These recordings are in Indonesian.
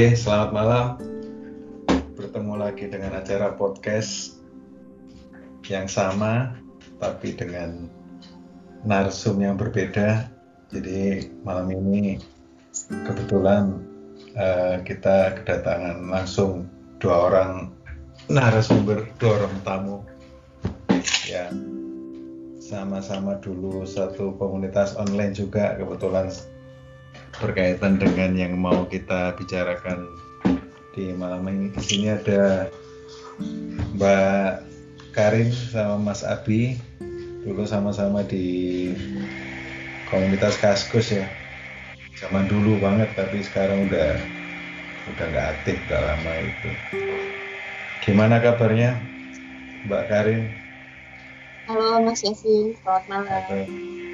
Selamat malam. Bertemu lagi dengan acara podcast yang sama, tapi dengan narsum yang berbeda. Jadi malam ini kebetulan uh, kita kedatangan langsung dua orang narasumber, dua orang tamu yang sama-sama dulu satu komunitas online juga kebetulan berkaitan dengan yang mau kita bicarakan di malam ini. Di sini ada Mbak Karin sama Mas Abi, dulu sama-sama di komunitas Kaskus ya. Zaman dulu banget, tapi sekarang udah udah nggak aktif, udah lama itu. Gimana kabarnya, Mbak Karin? Halo Mas Yasin, selamat malam.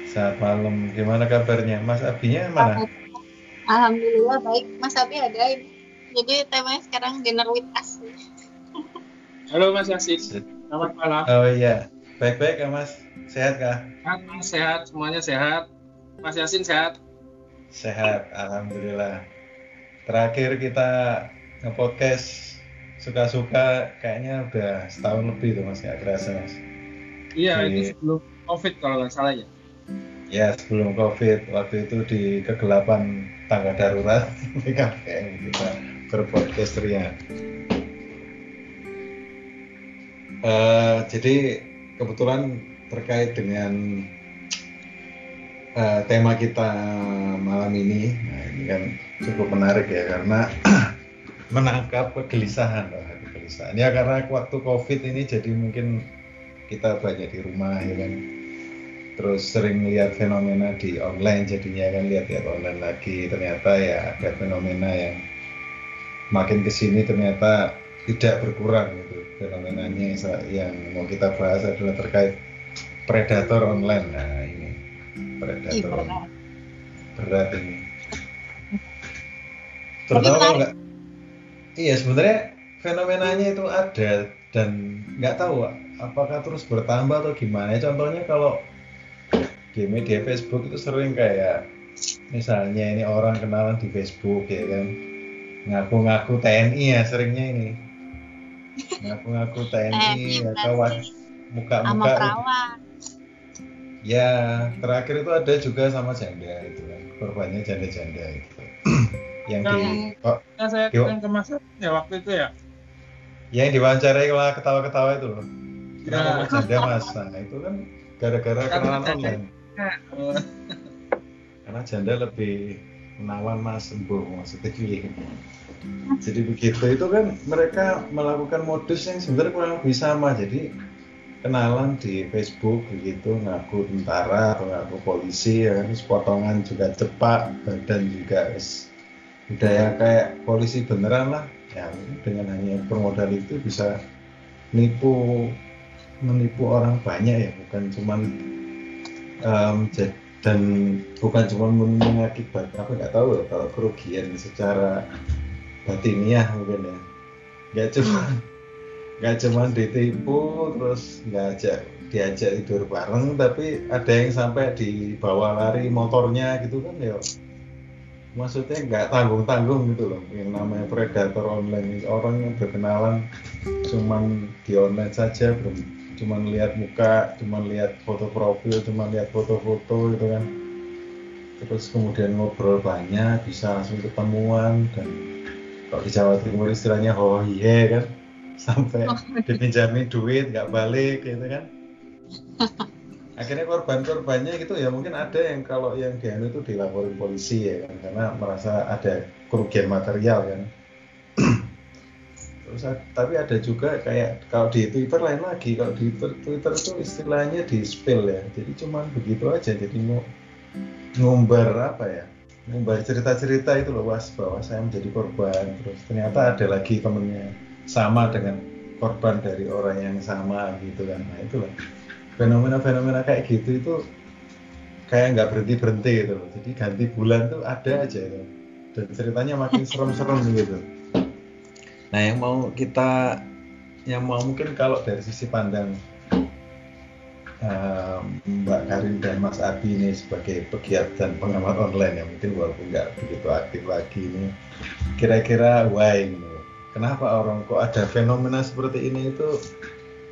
Selamat malam. Gimana kabarnya? Mas Abinya mana? Alhamdulillah baik. Mas Abi ada ini. Jadi temanya sekarang dinner with us. Halo Mas Yasin. Selamat malam. Oh iya. Baik-baik ya Mas. Sehat kah? Sehat, Mas. Sehat. Semuanya sehat. Mas Yasin sehat? Sehat. Alhamdulillah. Terakhir kita nge-podcast suka-suka kayaknya udah setahun lebih tuh Mas. Gak kerasa Mas. Iya, Di... itu sebelum COVID kalau nggak salah ya. Ya sebelum COVID waktu itu di kegelapan tangga darurat PKPM kita berpodcast ria. Uh, jadi kebetulan terkait dengan uh, tema kita malam ini, nah ini kan cukup menarik ya karena menangkap kegelisahan, kegelisahan. Ya karena waktu COVID ini jadi mungkin kita banyak di rumah ya kan terus sering lihat fenomena di online jadinya kan lihat-lihat online lagi. Ternyata ya ada fenomena yang makin ke sini ternyata tidak berkurang gitu fenomenanya. Yang mau kita bahas adalah terkait predator online. Nah ini predator berat. ini. Terutama nggak iya sebenarnya fenomenanya itu ada dan nggak tahu apakah terus bertambah atau gimana. Contohnya kalau di media Facebook itu sering kayak misalnya ini orang kenalan di Facebook ya kan. Ngaku-ngaku TNI ya seringnya ini. Ngaku-ngaku TNI eh, atau muka-muka ya terakhir itu ada juga sama janda itu kan. Korbannya janda-janda itu yang di oh, yang saya di, ke Mas ya waktu itu ya? Yang diwawancarai kalau ketawa-ketawa itu loh. Ya. janda mas? Nah itu kan gara-gara kenalan online karena janda lebih menawan mas sembuh maksudnya gitu. jadi begitu itu kan mereka melakukan modus yang sebenarnya kurang lebih sama jadi kenalan di Facebook begitu ngaku tentara atau ngaku polisi ya kan. Potongan juga cepat badan juga udah ya kayak polisi beneran lah. Ya dengan hanya permodal itu bisa nipu menipu orang banyak ya. Bukan cuman um, dan bukan cuma mengakibat apa nggak tahu ya kalau kerugian secara batiniah mungkin ya. Nggak cuma nggak cuma ditipu terus nggak ajak diajak tidur bareng tapi ada yang sampai dibawa lari motornya gitu kan ya. Maksudnya nggak tanggung tanggung gitu loh. Yang namanya predator online orang yang berkenalan cuman di online saja belum cuman lihat muka, cuman lihat foto profil, cuman lihat foto-foto gitu kan. Terus kemudian ngobrol banyak, bisa langsung ketemuan dan kalau di Jawa Timur istilahnya oh iya kan. Sampai oh, dipinjamin duit nggak balik gitu kan. Akhirnya korban-korbannya gitu ya mungkin ada yang kalau yang dia itu dilaporin polisi ya kan. Karena merasa ada kerugian material kan Terus tapi ada juga kayak kalau di Twitter lain lagi, kalau di Twitter, Twitter itu istilahnya di spill ya. Jadi cuma begitu aja. Jadi mau ngumbar apa ya? Ngumbar cerita-cerita itu loh was bahwa saya menjadi korban. Terus ternyata ada lagi temennya sama dengan korban dari orang yang sama gitu kan. Nah itulah fenomena-fenomena kayak gitu itu kayak nggak berhenti berhenti gitu loh. Jadi ganti bulan tuh ada aja itu. Dan ceritanya makin serem-serem gitu. Nah, yang mau kita yang mau mungkin kalau dari sisi pandang uh, Mbak Karin dan Mas Abi ini sebagai pegiat dan pengamat online ya mungkin walaupun nggak begitu aktif lagi ini kira-kira why ini? Kenapa orang kok ada fenomena seperti ini itu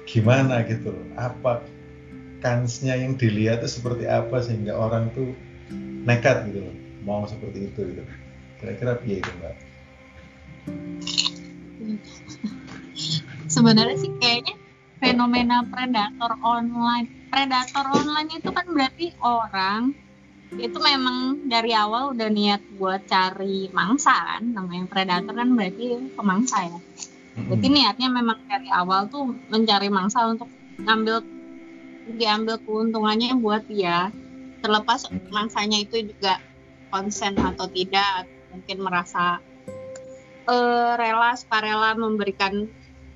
gimana gitu? Apa kansnya yang dilihat itu seperti apa sehingga orang tuh nekat gitu mau seperti itu gitu. Kira-kira piye itu mbak sebenarnya sih kayaknya fenomena predator online predator online itu kan berarti orang itu memang dari awal udah niat buat cari mangsa kan namanya predator kan berarti pemangsa ya. Jadi niatnya memang dari awal tuh mencari mangsa untuk ngambil diambil keuntungannya buat dia. Terlepas mangsanya itu juga konsen atau tidak mungkin merasa uh, rela sukarela memberikan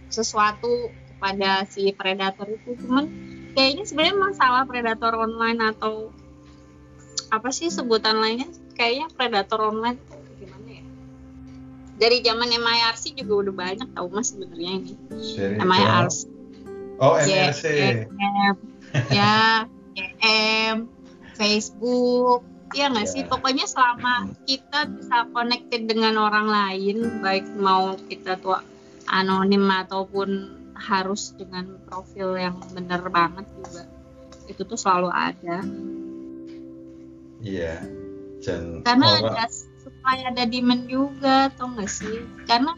sesuatu kepada si predator itu. Cuman kayaknya sebenarnya masalah predator online atau apa sih sebutan lainnya? Kayaknya predator online gimana ya? Dari zaman MIRC juga udah banyak tau mas sebenarnya ini. MIRC oh MIRC ya GM Facebook. Ya nggak sih? Pokoknya selama kita bisa connected dengan orang lain baik mau kita tuh anonim ataupun harus dengan profil yang bener banget juga itu tuh selalu ada. Iya dan karena orang... ada supaya ada demand juga atau enggak sih? Karena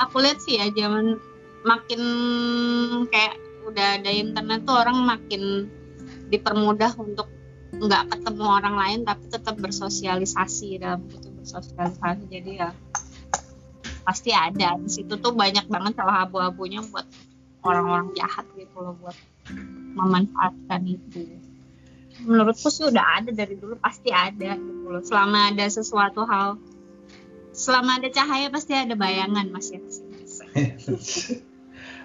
aku lihat sih ya zaman makin kayak udah ada internet tuh orang makin dipermudah untuk nggak ketemu orang lain tapi tetap bersosialisasi dalam itu bersosialisasi. Jadi ya pasti ada. Di situ tuh banyak banget celah abu-abunya buat orang-orang jahat gitu loh buat memanfaatkan itu. Menurutku sih udah ada dari dulu pasti ada gitu loh. Selama ada sesuatu hal selama ada cahaya pasti ada bayangan mas ya.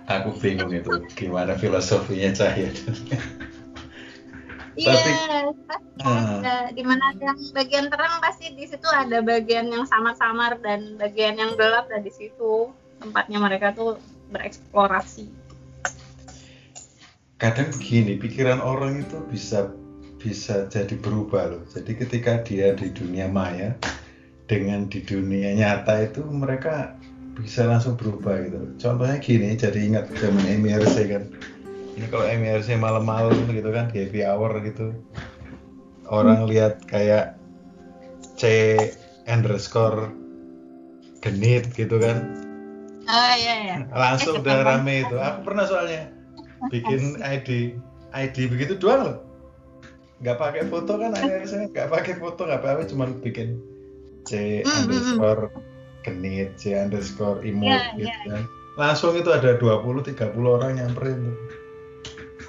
Aku bingung itu gimana filosofinya cahaya Iya, pasti. uh, ada. Di mana ada bagian terang pasti di situ ada bagian yang samar-samar dan bagian yang gelap dan di situ tempatnya mereka tuh bereksplorasi. Kadang begini pikiran orang itu bisa bisa jadi berubah loh. Jadi ketika dia di dunia maya dengan di dunia nyata itu mereka bisa langsung berubah gitu. Contohnya gini jadi ingat zaman MRC kan ini kalau MRC malam-malam gitu kan happy hour gitu. Orang hmm. lihat kayak C underscore genit gitu kan. Oh iya iya. Langsung udah rame itu. Aku pernah soalnya bikin ID ID begitu doang loh. Nggak pakai foto kan akhirnya nggak pakai foto nggak apa-apa cuman bikin C underscore genit C underscore imut yeah, gitu yeah. kan. Langsung itu ada 20-30 orang nyamperin tuh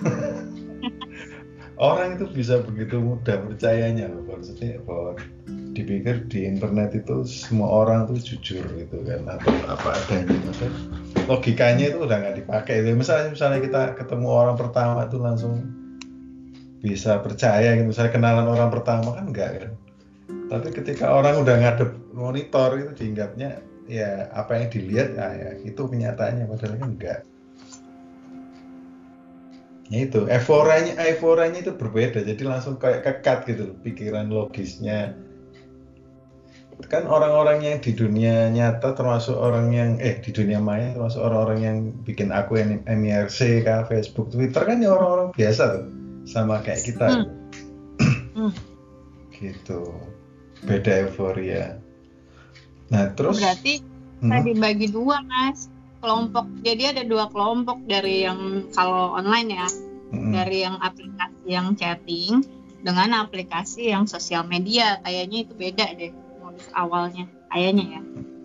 orang itu bisa begitu mudah percayanya loh maksudnya bahwa dipikir di internet itu semua orang tuh jujur gitu kan atau apa adanya. Maksudnya logikanya itu udah nggak dipakai. Misalnya misalnya kita ketemu orang pertama itu langsung bisa percaya gitu. Misalnya kenalan orang pertama kan enggak kan. Tapi ketika orang udah ngadep monitor itu diingatnya ya apa yang dilihat ya, ya itu kenyataannya padahal kan enggak itu euforianya euforianya itu berbeda. Jadi langsung kayak kekat gitu pikiran logisnya. Kan orang-orang yang di dunia nyata termasuk orang yang eh di dunia maya termasuk orang-orang yang bikin aku yang MIRC kah Facebook Twitter kan ya orang-orang biasa tuh. Sama kayak kita. Hmm. hmm. gitu. Beda euforia. Nah terus berarti hmm. kita dibagi dua mas kelompok jadi ada dua kelompok dari yang kalau online ya hmm. dari yang aplikasi yang chatting dengan aplikasi yang sosial media kayaknya itu beda deh awalnya kayaknya ya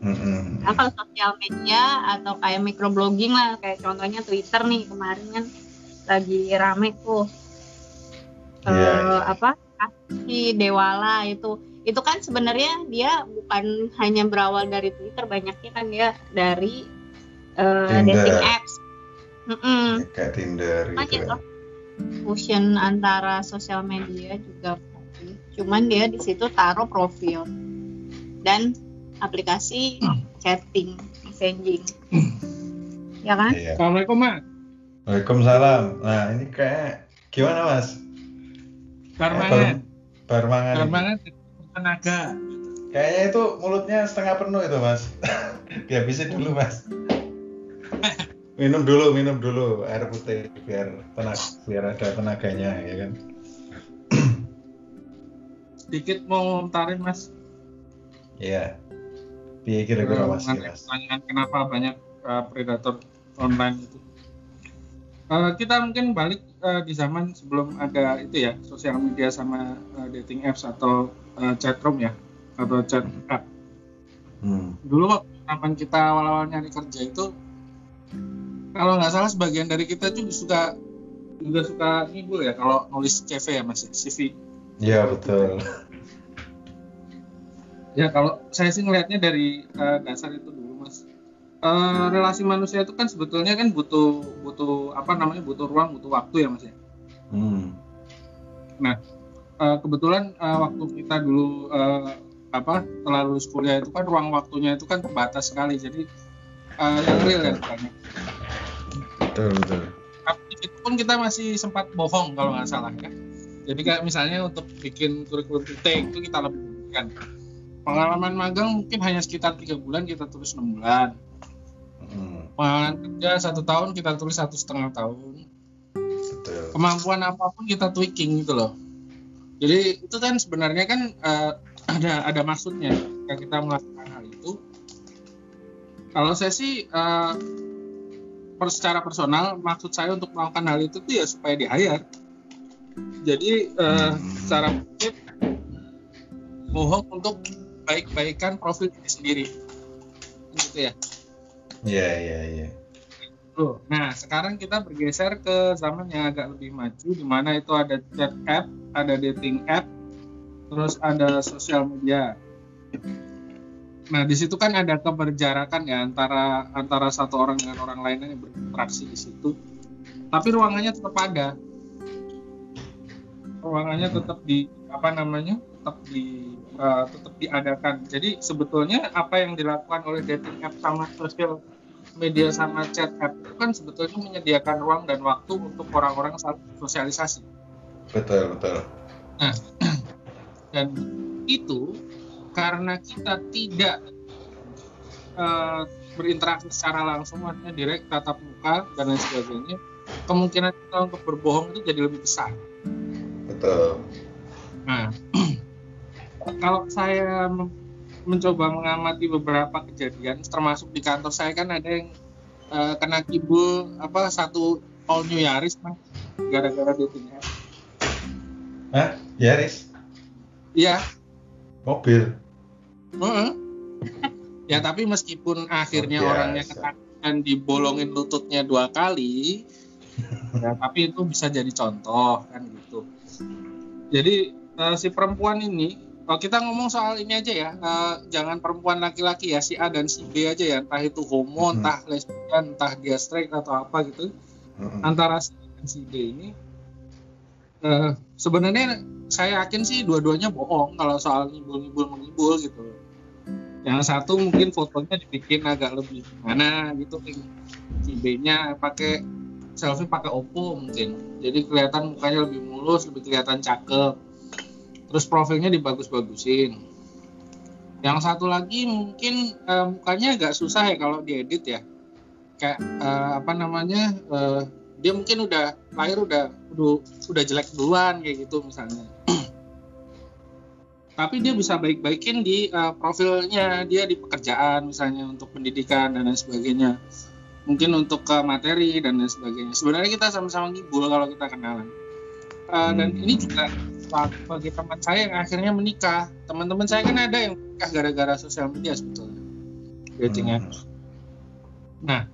mm-hmm. nah kalau sosial media atau kayak microblogging lah kayak contohnya Twitter nih kemarin kan lagi rame tuh yeah, uh, yeah. apa si Dewala itu itu kan sebenarnya dia bukan hanya berawal dari Twitter banyaknya kan dia dari uh, dating apps mm -mm. kayak Tinder gitu ya. fusion antara sosial media juga cuman dia di situ taruh profil dan aplikasi hmm. chatting messaging hmm. ya kan iya. assalamualaikum mak Waalaikumsalam nah ini kayak Gimana mas? Barmangan. Eh, barmangan. Barmangan tenaga. Kayaknya itu mulutnya setengah penuh itu mas. Dihabisin dulu mas. Minum dulu, minum dulu air putih biar tenag, biar ada tenaganya ya kan. Sedikit mau ngomentarin mas. Iya. Piye kira-kira mas? Pertanyaan kenapa banyak uh, predator online itu? Uh, kita mungkin balik uh, di zaman sebelum ada itu ya sosial media sama uh, dating apps atau uh, chat room ya atau chat app. Hmm. Dulu waktu kita awal-awal nyari kerja itu kalau nggak salah sebagian dari kita juga suka juga suka ngibul ya kalau nulis CV ya mas CV. Iya betul. ya kalau saya sih ngelihatnya dari uh, dasar itu dulu uh, relasi manusia itu kan sebetulnya kan butuh butuh apa namanya butuh ruang butuh waktu ya mas ya. Hmm. Nah uh, kebetulan uh, waktu kita dulu uh, apa setelah lulus kuliah itu kan ruang waktunya itu kan terbatas sekali jadi uh, yang real ya banyak. Betul betul. Tapi itu pun kita masih sempat bohong kalau nggak salah ya. Jadi kayak misalnya untuk bikin kurikulum kita itu kita lebih kan pengalaman magang mungkin hanya sekitar tiga bulan kita tulis enam bulan Hmm. Pengalaman kerja satu tahun kita tulis satu setengah tahun. Betul. Kemampuan apa pun kita tweaking gitu loh. Jadi itu kan sebenarnya kan uh, ada ada maksudnya ketika kita melakukan. Kalau saya sih uh, secara personal maksud saya untuk melakukan hal itu tuh ya supaya di hire. Jadi uh, secara positif bohong untuk baik-baikan profil diri sendiri. Gitu ya. Iya, iya, iya. Nah, sekarang kita bergeser ke zaman yang agak lebih maju di mana itu ada chat app, ada dating app, terus ada sosial media. Nah, di situ kan ada keberjarakan ya antara antara satu orang dengan orang lainnya yang berinteraksi di situ. Tapi ruangannya tetap ada. Ruangannya tetap di apa namanya? tetap di uh, tetap diadakan. Jadi sebetulnya apa yang dilakukan oleh dating app sama sosial media sama chat app itu kan sebetulnya menyediakan ruang dan waktu untuk orang-orang saling sosialisasi. Betul betul. Nah dan itu karena kita tidak uh, berinteraksi secara langsung artinya direct tatap muka dan lain sebagainya kemungkinan kita untuk berbohong itu jadi lebih besar. Betul. Nah kalau saya mencoba mengamati beberapa kejadian termasuk di kantor saya kan ada yang uh, kena kibul apa satu all new Yaris mas gara-gara datingnya Hah? Yaris? Iya. Mobil? Uh -uh. ya tapi meskipun akhirnya oh, orangnya kena dan dibolongin lututnya dua kali ya tapi itu bisa jadi contoh kan gitu jadi uh, si perempuan ini kalau kita ngomong soal ini aja ya, uh, jangan perempuan laki-laki ya, si A dan si B aja ya, entah itu homo, mm-hmm. entah lesbian, entah dia straight atau apa gitu. Mm-hmm. Antara si A dan si B ini, uh, sebenarnya saya yakin sih dua-duanya bohong kalau soal ngibul-ngibul mengibul gitu. Yang satu mungkin fotonya dibikin agak lebih mana gitu, si B-nya pakai selfie pakai Oppo mungkin, jadi kelihatan mukanya lebih mulus, lebih kelihatan cakep. Terus profilnya dibagus-bagusin. Yang satu lagi mungkin uh, mukanya agak susah ya kalau diedit ya. Kayak uh, apa namanya uh, dia mungkin udah lahir udah udah udah jelek duluan kayak gitu misalnya tapi dia bisa baik-baikin di uh, profilnya dia di pekerjaan misalnya untuk pendidikan dan lain sebagainya. Mungkin untuk ke materi dan lain sebagainya. Sebenarnya kita sama-sama ngibul kalau kita kenalan. Uh, dan ini juga bagi teman saya yang akhirnya menikah. Teman-teman saya kan ada yang menikah gara-gara sosial media sebetulnya. Dating hmm. nah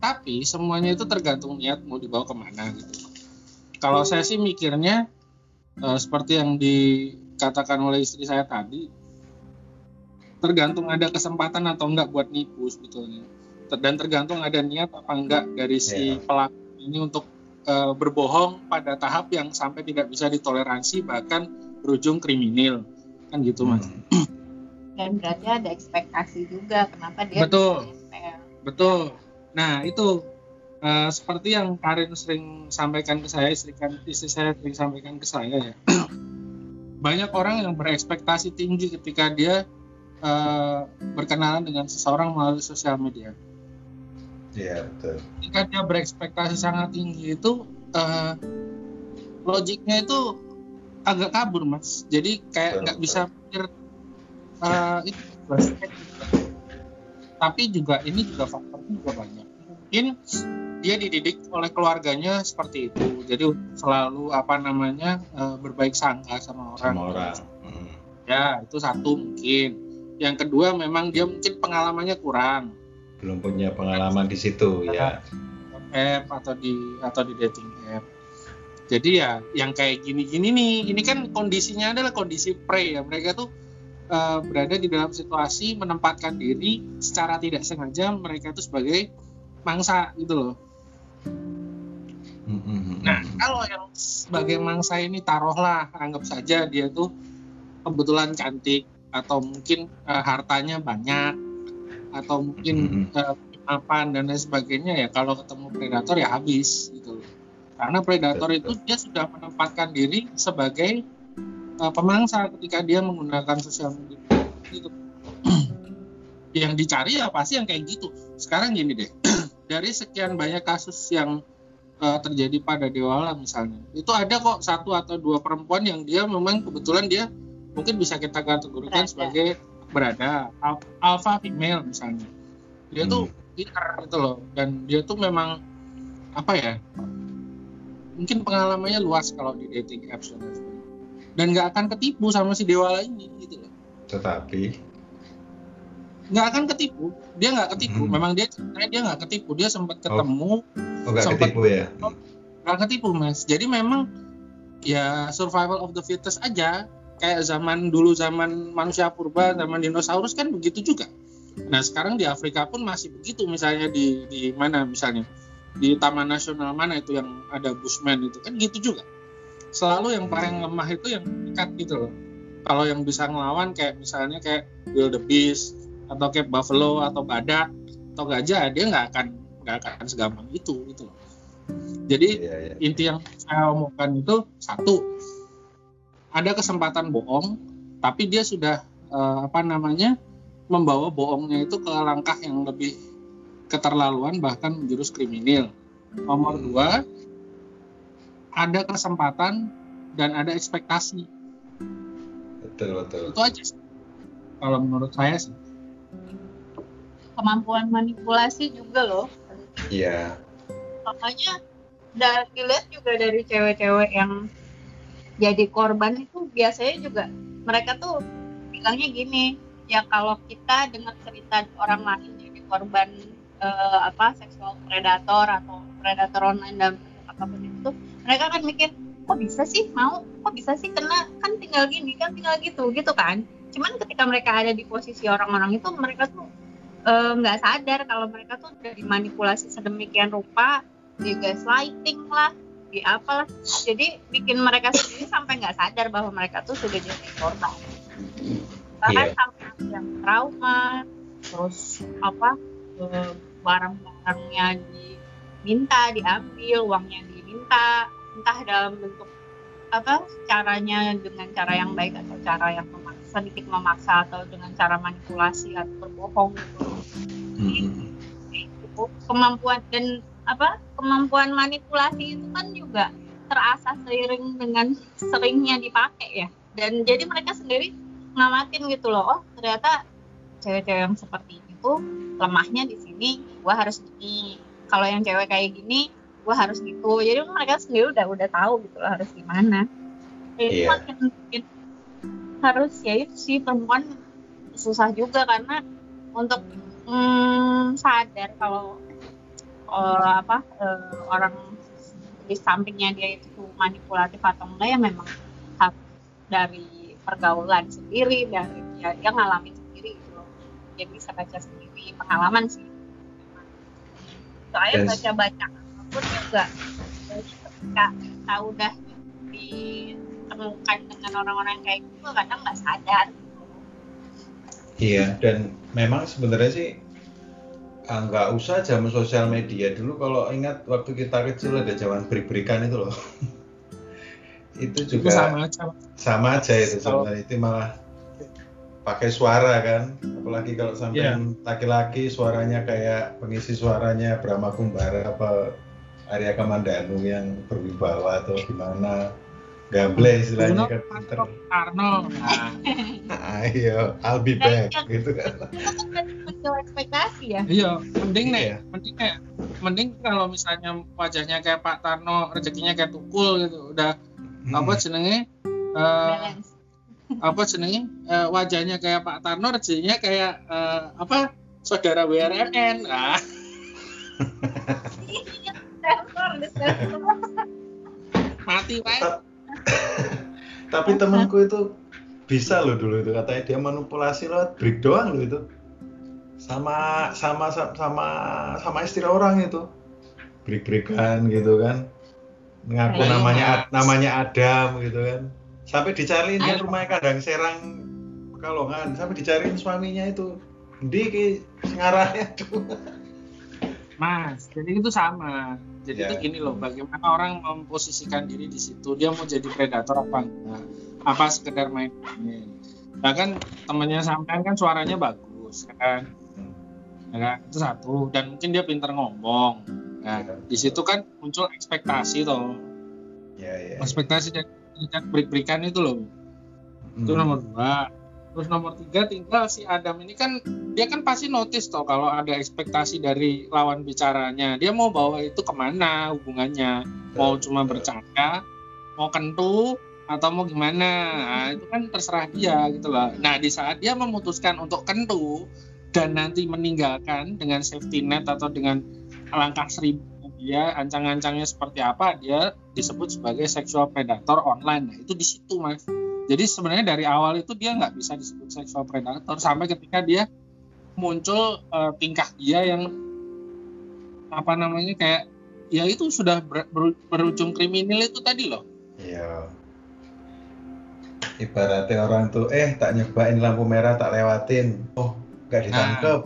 tapi semuanya itu tergantung niat mau dibawa ke mana gitu. Kalau saya sih mikirnya uh, seperti yang dikatakan oleh istri saya tadi tergantung ada kesempatan atau enggak buat nipu sebetulnya. Dan tergantung ada niat apa enggak dari si yeah. pelaku ini untuk uh, berbohong pada tahap yang sampai tidak bisa ditoleransi bahkan berujung kriminal. Kan gitu mas. Hmm. dan berarti ada ekspektasi juga kenapa dia betul. betul. Nah itu uh, seperti yang Karin sering sampaikan ke saya istri kan istri saya sering sampaikan ke saya ya banyak orang yang berekspektasi tinggi ketika dia uh, berkenalan dengan seseorang melalui sosial media Iya betul. Ketika dia berekspektasi sangat tinggi itu uh, logiknya itu agak kabur mas. Jadi kayak nggak bisa pikir uh, itu tapi juga ini juga faktornya juga banyak. Mungkin dia dididik oleh keluarganya seperti itu. Jadi selalu apa namanya uh, berbaik sangka sama orang. Sama orang. Hmm. Ya itu satu mungkin. Yang kedua memang dia mungkin pengalamannya kurang belum punya pengalaman di situ ya app atau di atau di dating app jadi ya yang kayak gini-gini nih ini kan kondisinya adalah kondisi pre ya mereka tuh uh, berada di dalam situasi menempatkan diri secara tidak sengaja mereka itu sebagai mangsa gitu loh. Nah kalau yang sebagai mangsa ini taruhlah anggap saja dia tuh kebetulan cantik atau mungkin uh, hartanya banyak atau mungkin uh, apa dan lain sebagainya ya kalau ketemu predator ya habis gitu karena predator Betul. itu dia sudah menempatkan diri sebagai uh, pemangsa ketika dia menggunakan sosial media. Gitu. Yang dicari ya pasti yang kayak gitu. Sekarang gini deh dari sekian banyak kasus yang uh, terjadi pada Dewala misalnya itu ada kok satu atau dua perempuan yang dia memang kebetulan dia mungkin bisa kita kategorikan sebagai berada alpha female misalnya. Dia hmm. tuh pintar gitu loh dan dia tuh memang apa ya mungkin pengalamannya luas kalau di dating apps dan dan nggak akan ketipu sama si Dewala ini gitu loh. Tetapi nggak akan ketipu dia nggak ketipu hmm. memang dia dia nggak ketipu dia sempat oh. ketemu oh, oh sempat ketipu ya nggak ketipu mas jadi memang ya survival of the fittest aja kayak zaman dulu zaman manusia purba, zaman dinosaurus kan begitu juga. Nah sekarang di Afrika pun masih begitu, misalnya di di mana misalnya di Taman Nasional mana itu yang ada bushman itu kan gitu juga. Selalu yang paling lemah itu yang dekat gitu loh. Kalau yang bisa ngelawan kayak misalnya kayak wildebeest atau kayak buffalo atau badak atau gajah dia nggak akan nggak akan segampang itu gitu loh. Jadi yeah, yeah. inti yang saya omongkan itu satu ada kesempatan bohong tapi dia sudah uh, apa namanya membawa bohongnya itu ke langkah yang lebih keterlaluan bahkan menjurus kriminal nomor dua ada kesempatan dan ada ekspektasi betul betul itu aja sih. kalau menurut saya sih kemampuan manipulasi juga loh. Iya. Makanya dari dilihat juga dari cewek-cewek yang jadi korban itu biasanya juga mereka tuh bilangnya gini ya kalau kita dengar cerita orang lain jadi korban uh, apa seksual predator atau predator online dan apa pun itu mereka kan mikir kok bisa sih? Mau? Kok bisa sih kena? Kan tinggal gini kan tinggal gitu. Gitu kan cuman ketika mereka ada di posisi orang-orang itu mereka tuh eh, nggak uh, sadar kalau mereka tuh udah dimanipulasi sedemikian rupa di gaslighting lah di apa jadi bikin mereka sendiri sampai nggak sadar bahwa mereka tuh sudah jadi korban bahkan yeah. sampai yang trauma terus apa eh, barang-barangnya diminta diambil uangnya diminta entah dalam bentuk apa caranya dengan cara yang baik atau cara yang sedikit memaksa atau dengan cara manipulasi atau berbohong gitu. Itu kemampuan dan apa kemampuan manipulasi itu kan juga terasa seiring dengan seringnya dipakai ya. Dan jadi mereka sendiri ngamatin gitu loh oh ternyata cewek-cewek yang seperti itu lemahnya di sini gua harus gini. Kalau yang cewek kayak gini gua harus gitu. Jadi mereka sendiri udah udah tahu gitu loh harus gimana. Itu yeah. makin, makin harus ya itu sih perempuan susah juga karena untuk hmm, sadar kalau uh, apa uh, orang di sampingnya dia itu manipulatif atau enggak ya memang hak dari pergaulan sendiri dari dia, dia ngalamin sendiri gitu loh dia bisa baca sendiri pengalaman sih soalnya yes. baca-baca apa pun juga ketika kita udah ditemukan dengan orang-orang kayak gitu kadang nggak sadar Iya, dan memang sebenarnya sih Ah, nggak usah zaman sosial media dulu kalau ingat waktu kita kecil ada zaman beri-berikan itu loh. itu juga Itu sama aja. sama aja itu sebenarnya itu malah pakai suara kan apalagi kalau sampai Iya. laki-laki suaranya kayak pengisi suaranya Brahma Kumbara apa Arya Kamandanu yang berwibawa atau gimana gamble istilahnya kan pinter Arnold. Nah, ayo I'll be back gitu kan itu kan ekspektasi ya iya, mending nih, Iya. mending kayak mending kalau misalnya wajahnya kayak Pak Tarno, rezekinya kayak Tukul gitu, udah apa jenenge? eh, balance apa jenenge? Eh, wajahnya kayak Pak Tarno, rezekinya kayak eh, apa? Saudara WRMN. Ah, sensor. mati wae. Ta- tapi temanku itu bisa loh dulu itu katanya dia manipulasi lewat break doang loh itu. Sama sama sama sama istri orang itu. Break breakan gitu kan. Ngaku Ayo, namanya namanya Adam gitu kan. Sampai dicariin dia rumahnya kadang serang Pekalongan. Sampai dicariin suaminya itu. Di ngarahnya tuh Mas, jadi itu sama. Jadi Ya. itu gini loh, bagaimana orang memposisikan diri di situ. Dia mau jadi predator apa enggak? Apa sekedar main-main? Bahkan temannya sampean kan suaranya bagus, kan? Ya kan? Itu satu. Dan mungkin dia pintar ngomong. Nah, Ya. di situ kan muncul ekspektasi toh. ya ya Ekspektasi dan dan break-breakan itu loh. Itu Hmm. nomor dua. Terus nomor tiga tinggal si Adam ini kan dia kan pasti notice toh kalau ada ekspektasi dari lawan bicaranya. Dia mau bawa itu ke mana hubungannya? Mau cuma bercanda, mau kentu, atau mau gimana? Nah, itu kan terserah dia gitu loh. Nah di saat dia memutuskan untuk kentu dan nanti meninggalkan dengan safety net atau dengan langkah seribu dia ancang-ancangnya seperti apa dia disebut sebagai sexual predator online nah itu di situ mas jadi sebenarnya dari awal itu dia nggak bisa disebut sexual predator sampai ketika dia muncul eh, tingkah dia yang apa namanya kayak ya itu sudah ber- ber- berujung kriminal itu tadi loh Iya. Ibaratnya orang tuh, eh tak nyobain lampu merah tak lewatin, oh nggak ditangkep,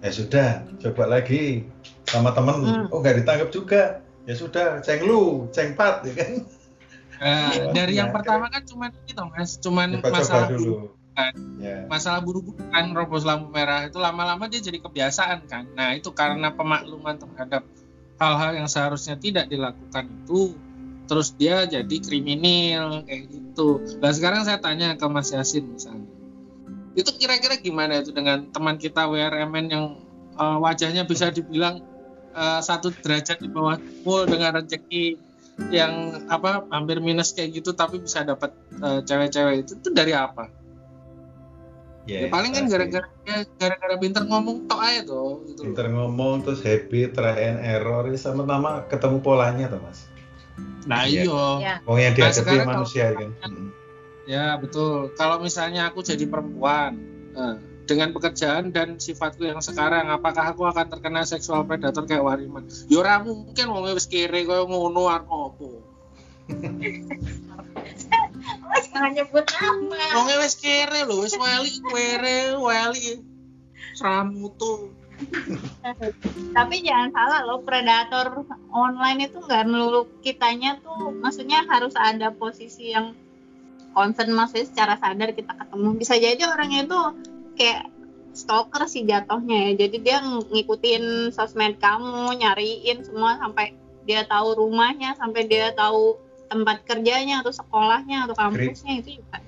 ya sudah, coba lagi sama temen, Hmm. oh nggak ditangkep juga, ya sudah, ceng lu, ceng pat, ya kan? Iya, dari yang iya. pertama kan cuman itu mas cuman masalah dulu. kan. Ya. masalah buru-buru kan robos lampu merah itu lama-lama dia jadi kebiasaan kan nah itu karena pemakluman terhadap hal-hal yang seharusnya tidak dilakukan itu terus dia jadi kriminal kayak gitu nah sekarang saya tanya ke Mas Yasin misalnya itu kira-kira gimana itu dengan teman kita WRMN yang eh, wajahnya bisa dibilang eh, satu derajat di bawah full dengan rezeki yang apa hampir minus kayak gitu tapi bisa dapat eh, cewek-cewek itu itu dari apa? Ya, paling kan gara-gara gara-gara pinter ngomong tok aja tuh gitu. Pinter ngomong, terus happy, try and error, ya sama-sama ketemu polanya tuh mas. Nah Iya. iya. Ya. Wong yang Nah, dihadapi sekarang manusia kalau- kan. Ya betul. Kalau misalnya aku jadi perempuan eh, dengan pekerjaan dan sifatku yang sekarang, apakah aku akan terkena seksual predator kayak Wariman? Ya ora mungkin wong wis kere koyo ngono arep opo. Jangan nyebut nama Wong wis kere lho, wis weli kere, weli. Seramutu. tapi jangan salah loh predator online itu nggak melulu kitanya tuh maksudnya harus ada posisi yang concern maksudnya secara sadar kita ketemu bisa jadi orangnya itu kayak stalker sih jatuhnya ya jadi dia ng- ngikutin sosmed kamu nyariin semua sampai dia tahu rumahnya sampai dia tahu tempat kerjanya atau sekolahnya atau kampusnya itu juga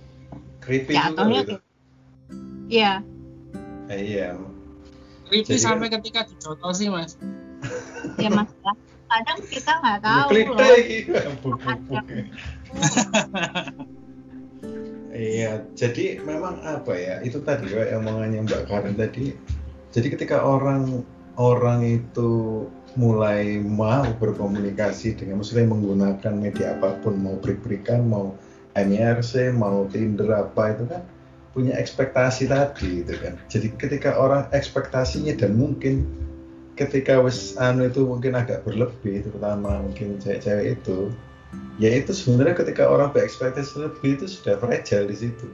Creepy juga jatuhnya gitu. kayak ya Eh, iya. Creepy Jadi kan- sampai ketika dijotos sih mas. ya masalah kadang kita nggak tahu Klik loh deh, bubuk-bubuk. Iya, jadi memang apa ya? Itu tadi ya omongannya Mbak Karen tadi. Jadi ketika orang orang itu mulai mau berkomunikasi dengan maksudnya menggunakan media apa pun mau break-breakan mau MRC mau Tinder apa itu kan punya ekspektasi tadi itu kan jadi ketika orang ekspektasinya dan mungkin ketika wes anu itu mungkin agak berlebih terutama mungkin cewek-cewek itu ya itu sebenarnya ketika orang berekspektasi lebih itu sudah fragile di situ.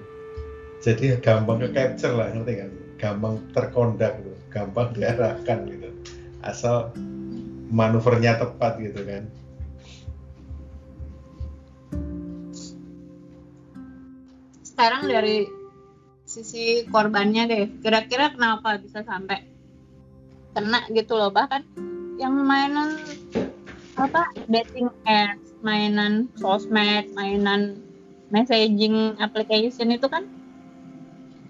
Jadi gampang ke capture lah ngerti kan gampang terkondak tuh gampang diarahkan gitu. Asal manuvernya tepat gitu kan. Sekarang dari sisi korbannya deh kira-kira kenapa bisa sampai kena gitu loh? Bahkan yang mainan apa dating apps mainan sosmed mainan messaging application itu kan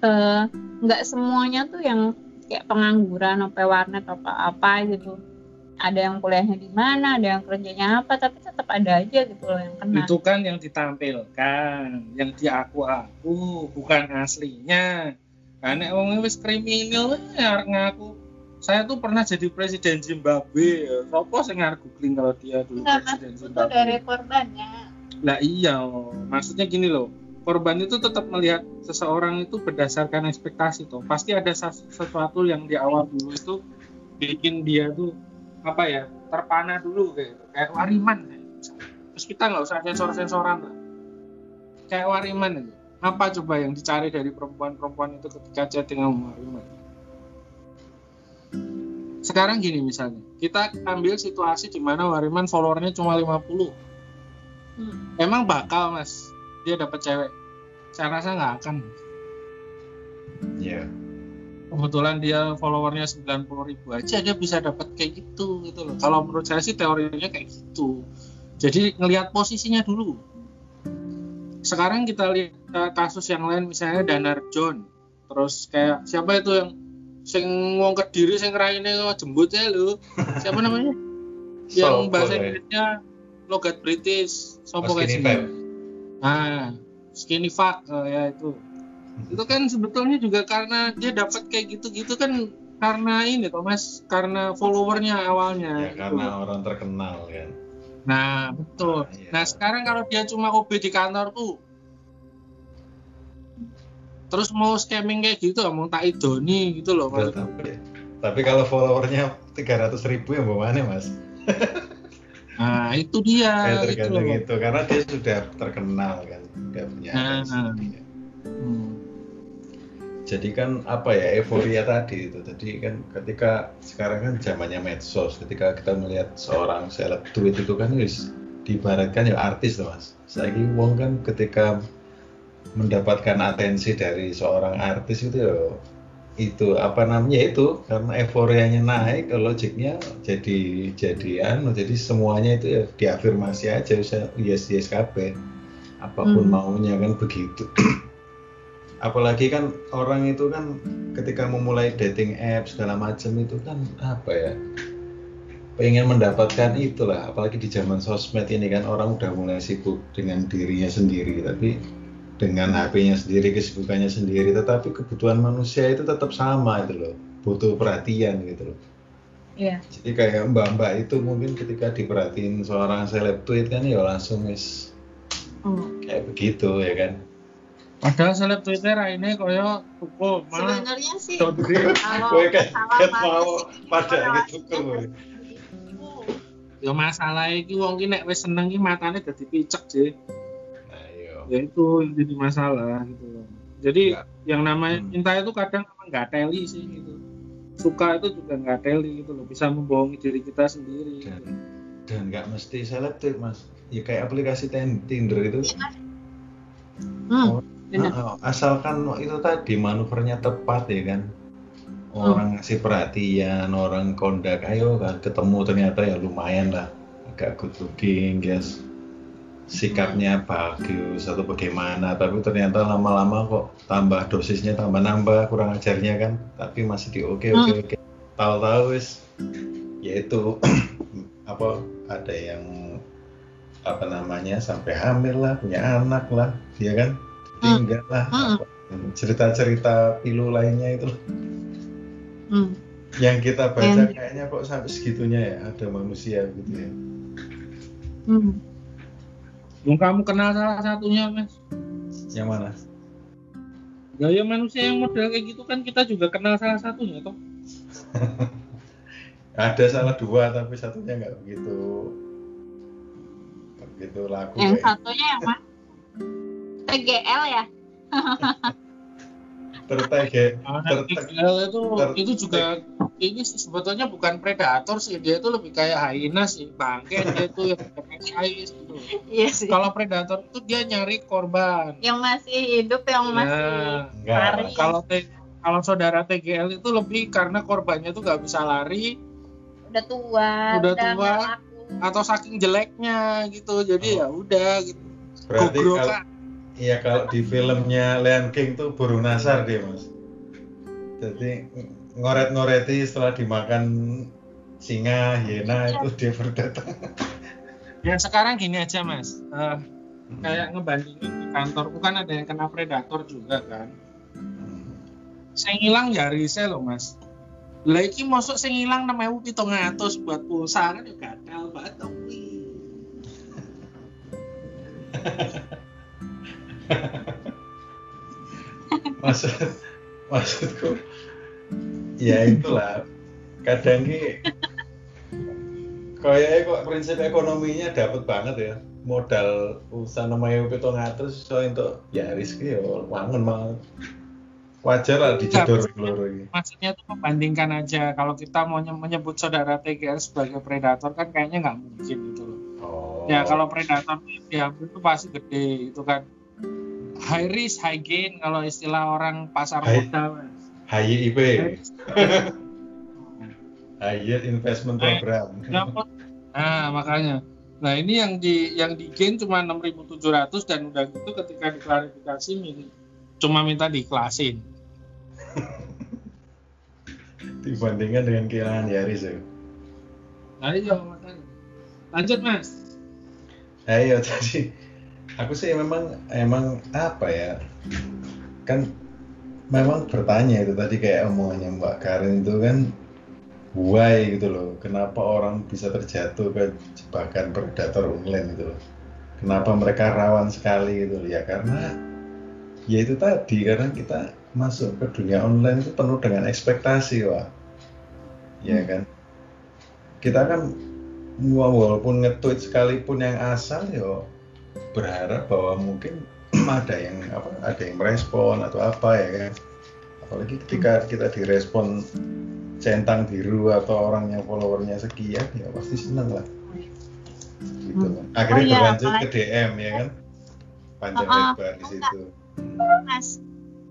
eh, nggak uh, semuanya tuh yang kayak pengangguran apa warnet apa apa gitu ada yang kuliahnya di mana, ada yang kerjanya apa, tapi tetap ada aja gitu loh yang kena. Itu kan yang ditampilkan, yang diaku-aku, bukan aslinya. Karena orang wis kriminal ya ngaku. Saya tuh pernah jadi presiden Zimbabwe. Sopo sing ngarep googling kalau dia dulu Enggak, presiden Zimbabwe. Itu dari korbannya. Lah iya, maksudnya gini loh. Korban itu tetap melihat seseorang itu berdasarkan ekspektasi tuh. Pasti ada sesuatu yang di awal dulu itu bikin dia tuh apa ya terpana dulu kayak kayak wariman kayak. terus kita nggak usah sensor sensoran lah kayak wariman itu apa coba yang dicari dari perempuan-perempuan itu ketika chatting sama wariman sekarang gini misalnya kita ambil situasi di mana wariman followernya cuma 50 hmm. emang bakal mas? Dia dapat cewek? Saya rasa nggak akan Iya. Yeah kebetulan dia followernya 90 ribu aja dia bisa dapat kayak gitu gitu loh. Kalau menurut saya sih teorinya kayak gitu. Jadi ngelihat posisinya dulu. Sekarang kita lihat eh, kasus yang lain misalnya Danar John. Terus kayak siapa itu yang sing wong kediri sing raine jembut ya lo siapa namanya? Yang bahasa Inggrisnya logat British. Sopo kayak sini? Ah skinny fuck oh, ya itu. Itu kan sebetulnya juga karena dia dapat kayak gitu-gitu kan karena ini mas? Karena followernya awalnya. Ya, karena orang terkenal kan? Nah betul. Nah, iya. nah sekarang kalau dia cuma OB di kantor tuh terus mau scamming kayak gitu mau tak idoni gitu loh tapi, tapi kalau followernya 300 ribu yang mana mas? Nah itu dia ya, tergantung itu, itu karena dia sudah terkenal kan udah punya nah, nah. Hmm. jadi kan apa ya euforia tadi itu. Tadi kan ketika sekarang kan zamannya medsos ketika kita melihat seorang seleb tweet itu kan wis dibaratkan ya artis tuh mas. Saya wong kan ketika mendapatkan atensi dari seorang artis itu ya itu apa namanya itu karena euforianya naik logiknya jadi jadian jadi semuanya itu ya diafirmasi aja usah yes yes KB apa pun hmm. maunya kan begitu. Apalagi kan orang itu kan ketika memulai dating app segala macam itu kan apa ya pengen mendapatkan itulah. Apalagi di zaman sosmed ini kan orang udah mulai sibuk dengan dirinya sendiri tapi dengan HP-nya sendiri kesibukannya sendiri tetapi kebutuhan manusia itu tetap sama itu loh butuh perhatian gitu loh Iya. Jadi kayak mbak-mbak itu mungkin ketika diperhatiin seorang seleb tweet kan ya langsung wis oh. kayak begitu ya kan Padahal seleb Twitter ini koyo tuku malah. Sebenarnya sih kalau kan mau pada tuku. Ya masalah iki wong ki nek wis seneng ki matane dadi picek, sih. Ya itu yang jadi masalah gitu. Jadi Enggak. yang namanya hmm. cinta itu kadang memang nggak teli sih gitu. Suka itu juga nggak teli gitu loh, bisa membohongi diri kita sendiri. Dan dan nggak mesti seleb tuh mas. Ya kayak aplikasi Tinder itu. Iya, hmm. Oh, Nah, asalkan itu tadi manuvernya tepat ya kan orang hmm. ngasih perhatian orang kondak ayo kan ketemu ternyata ya lumayan lah agak good looking guys sikapnya hmm. bagus atau bagaimana tapi ternyata lama-lama kok tambah dosisnya tambah nambah kurang ajarnya kan tapi masih di oke oke hmm. oke tahu-tahu wis yaitu apa ada yang apa namanya sampai hamil lah punya anak lah ya kan tinggal lah hmm. cerita-cerita pilu lainnya itu hmm. yang kita baca And... kayaknya kok sampai segitunya ya ada manusia gitu ya hmm. Kamu kenal salah satunya mas. Yang mana? Gaya manusia yang model kayak gitu kan kita juga kenal salah satunya toh. Ada salah dua tapi satunya nggak begitu. Begitu laku yang kayak. satunya yang mana? TGL ya? Tertege ter, TGL itu ter- itu juga ini sebetulnya bukan predator sih dia itu lebih kayak hyena sih bangke dia itu yang. Iya sih. Kalau predator itu dia nyari korban. Yang masih hidup, yang Ya, masih lari. kalau kalau saudara TGL itu lebih karena korbannya tuh nggak bisa lari. Udah tua, Udah nggak tua. atau saking jeleknya gitu. Jadi ya udah gitu. Berarti kalau iya kalau di filmnya Lion King tuh burung nasar dia mas. Jadi ngoret-ngoreti setelah dimakan singa hiena itu dia baru datang ya sekarang gini aja mas. Eh, kayak ngebandingin di kantor bukan ada yang kena predator juga kan. Saya ngilang ya resell loh mas. Lah iki saya ngilang namanya pitung atus buat pulsa kan ya gagal banget dong wih. maksud maksudku ya itulah. Kadang ki kayaknya kok prinsip ekonominya dapat banget ya. Modal usaha namanya pitung atus so untuk ya rizki ya wangen banget wajar lah keloro ini maksudnya tuh membandingkan aja. Kalau kita mau nye- menyebut saudara TGL sebagai predator kan kayaknya nggak mungkin gitu loh. Oh. ya kalau predator diambil tuh pasti gede itu kan. High risk high gain kalau istilah orang pasar High- modal. Mas. HYIP High risk. High Yield Investment Program Dapat. Nah, makanya. Nah, ini yang di yang di gain cuma 6.700 dan udah gitu ketika diklarifikasi cuma minta diiklasin. dibandingkan dengan kehilangan Yaris ya Nah, iya makanya. Lanjut, Mas. ayo jadi aku sih memang emang apa ya kan memang bertanya itu tadi kayak omongannya Mbak Karin itu kan why gitu loh. Kenapa orang bisa terjatuh ke jebakan predator online gitu loh? Kenapa mereka rawan sekali gitu loh? Ya karena ya itu tadi karena kita masuk ke dunia online itu penuh dengan ekspektasi wah ya kan? Kita kan walaupun nge-tweet sekalipun yang asal ya berharap bahwa mungkin ada yang apa ada yang merespon atau apa ya kan? Apalagi ketika kita direspon centang biru atau orang yang followernya sekian ya pasti seneng lah gitu kan akhirnya Oh iya, berlanjut ke DM ya kan panjang Oh, oh, lebar di situ Mas,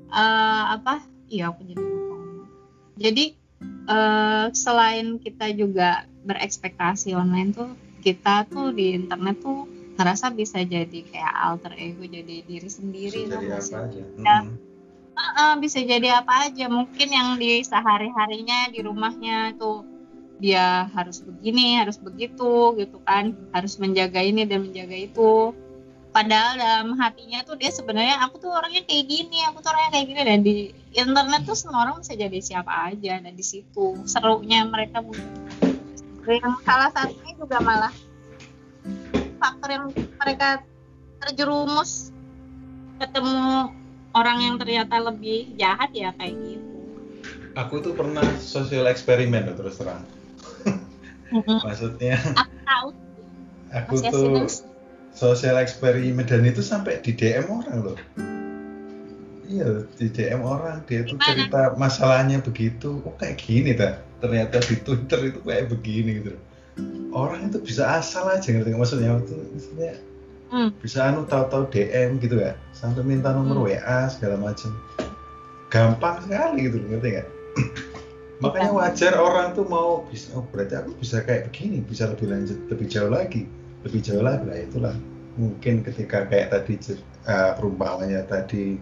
eh, apa? Iya, aku jadi. Jadi eh, selain kita juga berekspektasi online tuh, kita tuh di internet tuh ngerasa bisa jadi kayak alter ego, jadi diri sendiri. Bisa jadi apa aja Ya. Mm-mm. Heeh, bisa jadi apa aja. Mungkin yang di sehari-harinya di rumahnya tuh dia harus begini, harus begitu gitu kan, harus menjaga ini dan menjaga itu. Padahal dalam hatinya tuh dia sebenarnya aku tuh orangnya kayak gini, aku tuh orangnya kayak gini dan di internet tuh semua orang bisa jadi siapa aja dan di situ serunya mereka yang salah satunya juga malah faktor yang mereka terjerumus ketemu orang yang ternyata lebih jahat ya kayak gitu. aku tuh pernah sosial eksperimen loh terus terang. Maksudnya Aku tahu. aku Mas tuh sosial eksperimen dan itu sampai di DM orang loh iya di DM orang dia tuh Gimana? cerita masalahnya begitu. Oh kayak gini ta ternyata di Twitter itu kayak begini gitu. Orang itu bisa asal aja ngerti maksudnya itu maksudnya Hmm. bisa anu tahu-tahu DM gitu ya. Sampai minta nomor Hmm. WA segala macam. Gampang sekali gitu ngerti nggak? Makanya wajar orang tuh mau bisa oh berarti aku bisa kayak begini bisa lebih lanjut lebih jauh lagi. Lebih jauh lagi lah itulah. Mungkin ketika kayak tadi eh, perumpamannya tadi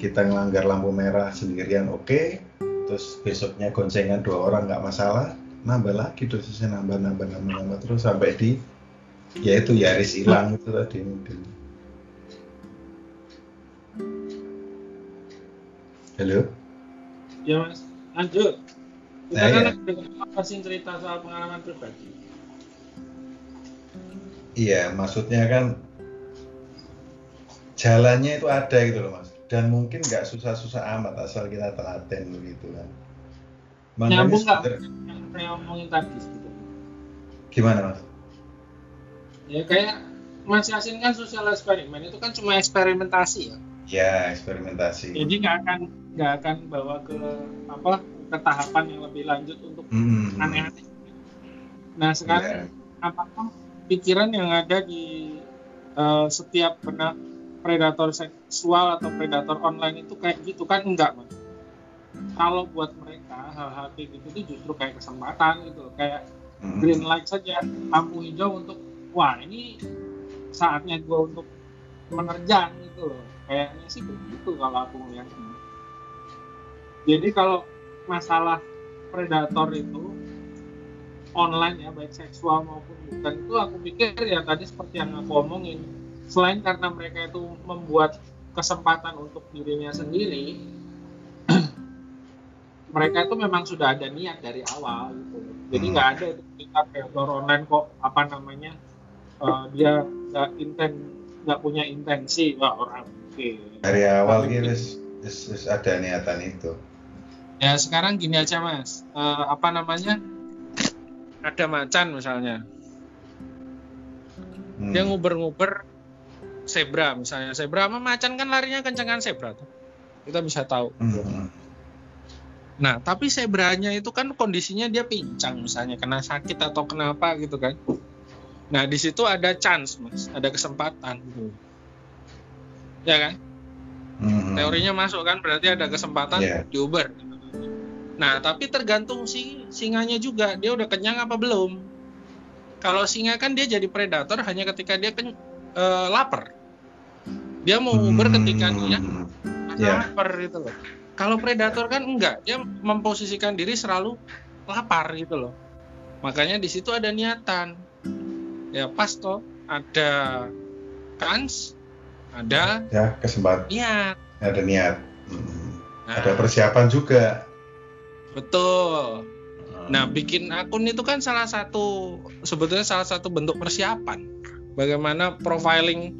kita ngelanggar lampu merah sendirian oke. Terus besoknya goncengan dua orang nggak masalah. Nambah lagi dosisnya nambah nambah nambah nambah terus sampai di ya itu Yaris hilang itu tadi mungkin halo Ya, Mas. Lanjut. Kita Nah, kan iya. lagi ngomongin cerita soal pengalaman pribadi. Iya, maksudnya kan jalannya itu ada gitu loh mas. Dan mungkin nggak susah-susah amat asal kita telaten begitu kan. Makanya Nyambung nggak? ngomongin tadi gitu. Gimana mas? Ya kayak Mas Yasin kan sosial eksperimen itu kan cuma eksperimentasi ya. ya eksperimentasi jadi nggak akan nggak akan bawa ke apa ke tahapan yang lebih lanjut untuk Hmm. aneh-aneh nah sekarang Iya. apakah pikiran yang ada di eh, setiap benak predator seksual atau predator online itu kayak gitu kan enggak mas kalau buat mereka hal-hal kayak gitu itu justru kayak kesempatan gitu kayak Hmm. green light saja lampu hijau untuk wah ini saatnya gue untuk menerjang gitu loh kayaknya sih begitu kalau aku melihatnya jadi kalau masalah predator itu online ya baik seksual maupun bukan itu aku pikir ya tadi seperti yang aku omongin selain karena mereka itu membuat kesempatan untuk dirinya sendiri mereka itu memang sudah ada niat dari awal gitu jadi Hmm. nggak ada itu kita predator online kok apa namanya eh, dia nggak inten nggak punya intensi wah orang. Oke. Dari awal gitu ada niatan itu. Ya sekarang gini aja mas. Eh, apa namanya? Ada macan misalnya. Hmm. dia nguber-nguber zebra misalnya. Zebra sama macan kan larinya kencengan zebra tuh. Kita bisa tahu. Hmm. nah tapi zebranya itu kan kondisinya dia pincang misalnya. Kena sakit atau kenapa gitu kan nah di situ ada chance mas. Ada kesempatan. Gitu ya kan? Hmm. teorinya masuk kan berarti ada kesempatan Iya. diuber nah tapi tergantung si singanya juga. Dia udah kenyang apa belum? Kalau singa kan dia jadi predator hanya ketika dia ken- eh, lapar. Dia mau uber ketika dia Hmm. Iya. lapar gitu loh. Kalau predator kan enggak. Dia memposisikan diri selalu lapar gitu loh. Makanya di situ ada niatan ya pas toh ada kans ada ya kesempatan niat ada niat Hmm. Nah, ada persiapan juga betul Hmm. Nah, bikin akun itu kan salah satu sebetulnya salah satu bentuk persiapan. Bagaimana profiling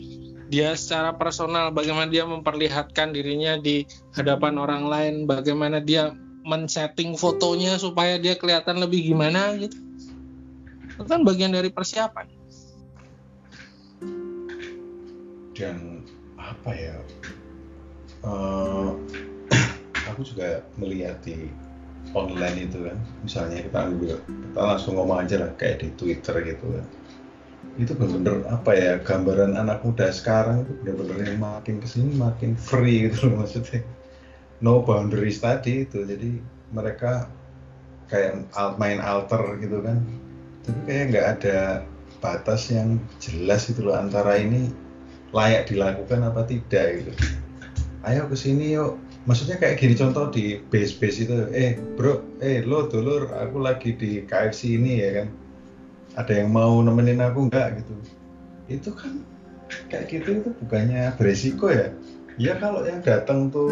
dia secara personal, bagaimana dia memperlihatkan dirinya di hadapan orang lain, bagaimana dia men-setting fotonya supaya dia kelihatan lebih gimana gitu. Itu kan bagian dari persiapan. Dan apa ya eh, aku juga melihat di online itu kan. Misalnya kita ambil kita langsung ngomong aja lah kayak di Twitter gitu kan. Itu bener-bener apa ya gambaran anak muda sekarang itu bener-bener yang makin ke sini makin free gitu loh maksudnya. No boundaries tadi itu jadi mereka kayak main alter gitu kan. Tapi kayak nggak ada batas yang jelas itu loh antara ini layak dilakukan apa tidak gitu. Ayo ke sini yuk. Maksudnya kayak gini contoh di base base itu eh bro eh lo dulur aku lagi di KFC ini ya kan. Ada yang mau nemenin aku nggak? Gitu. Itu kan kayak gitu itu bukannya beresiko ya? Ya kalau yang datang tuh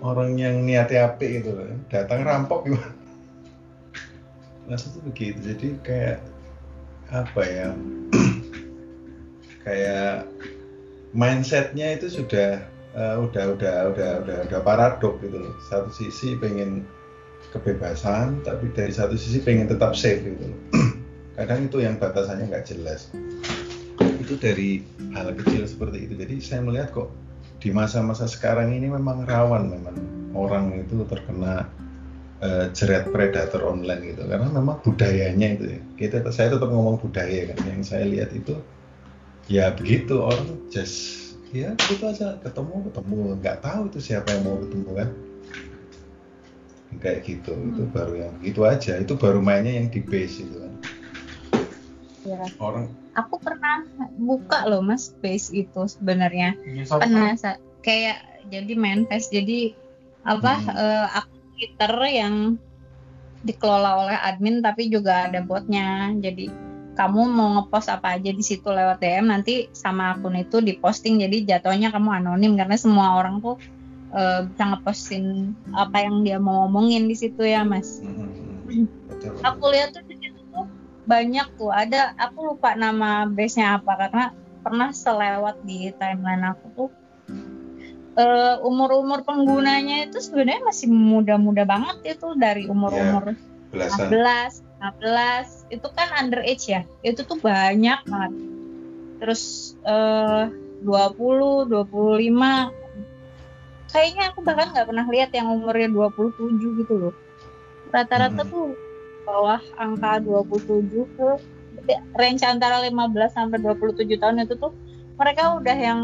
orang yang niatnya apik gitu loh datang rampok gimana maksudnya begitu. Jadi kayak apa ya? Kayak mindsetnya itu sudah eh, udah udah udah udah udah paradok gitu loh. Satu sisi pengen kebebasan tapi dari satu sisi pengen tetap safe gitu loh. Kadang itu yang batasannya nggak jelas. Itu dari hal kecil seperti itu. Jadi saya melihat kok di masa-masa sekarang ini memang rawan memang orang itu terkena eh, jerat predator online gitu. Karena memang budayanya itu ya. Kita saya tetap ngomong budaya kan. Yang saya lihat itu ya begitu. Orang just ya begitu aja. Ketemu ketemu. Nggak tahu itu siapa yang mau ketemu kan? Kayak gitu. Itu baru yang gitu aja. Itu baru mainnya yang di base itu kan? Ya. orang Aku pernah buka loh mas base itu sebenarnya. Pernah sa- kayak jadi main face jadi apa Hmm. eh, akun Twitter yang dikelola oleh admin tapi juga ada botnya. Jadi kamu mau ngepost apa aja di situ lewat DM nanti sama akun itu diposting jadi jatuhnya kamu anonim karena semua orang tuh eh, bisa ngepostin apa yang dia mau ngomongin di situ ya mas. Hmm, betul, betul. aku lihat tuh di situ tuh banyak tuh ada aku lupa nama base-nya apa karena pernah selewat di timeline aku tuh eh, umur-umur penggunanya itu sebenarnya masih muda-muda banget itu dari umur-umur belasan 15, 16 itu kan underage ya. Itu tuh banyak banget. Terus eh, 20, 25 kayaknya aku bahkan nggak pernah lihat yang umurnya 27 gitu loh. Rata-rata Hmm. tuh bawah angka 27 ke range antara 15 sampai 27 tahun itu tuh mereka udah yang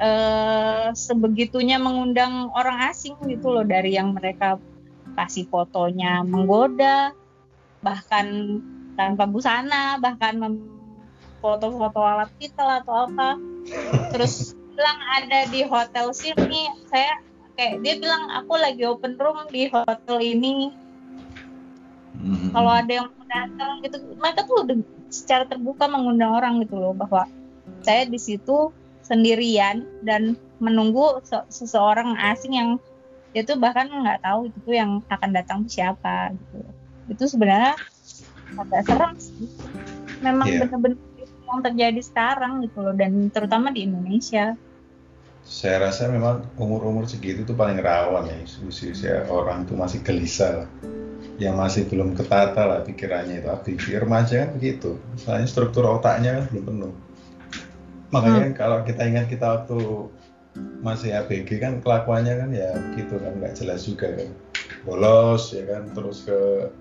eh, sebegitunya mengundang orang asing gitu loh dari yang mereka kasih fotonya menggoda bahkan tanpa busana bahkan foto-foto alat vital atau apa. Terus bilang ada di hotel sini saya kayak dia bilang aku lagi open room di hotel ini. Mhm. kalau ada yang mau datang gitu mereka tuh udah secara terbuka mengundang orang gitu loh bahwa saya di situ sendirian dan menunggu se- seseorang asing yang dia tuh bahkan nggak tahu itu tuh yang akan datang siapa gitu itu sebenarnya agak serem sih memang bener-bener itu yang terjadi sekarang gitu loh dan terutama di Indonesia Saya rasa memang umur-umur segitu tuh paling rawan ya, usia orang tuh masih gelisah lah. Yang masih belum ketata lah pikirannya itu. Aktivis remaja kan begitu. Soalnya struktur otaknya kan belum penuh. Makanya kan kalau kita ingat kita waktu masih ABG kan kelakuannya kan ya begitu kan nggak jelas juga kan. Bolos ya kan terus ke Hmm.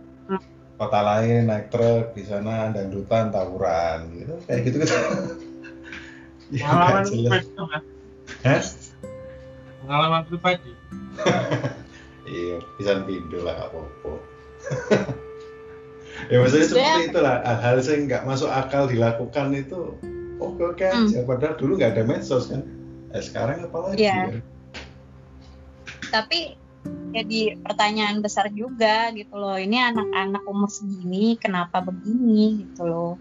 Kota lain naik truk di sana dangdutan tawuran gitu kayak gitu gitu. ya pengalaman pribadi. Hah? pengalaman pribadi Iya, bisa pindah lah apa-apa. ya maksudnya seperti itulah hal-hal yang nggak masuk akal dilakukan itu oke oke Hmm. aja. Padahal dulu nggak ada medsos kan. Eh, sekarang apa lagi? Iya. ya? tapi jadi pertanyaan besar juga gitu loh. Ini anak-anak umur segini kenapa begini gitu loh.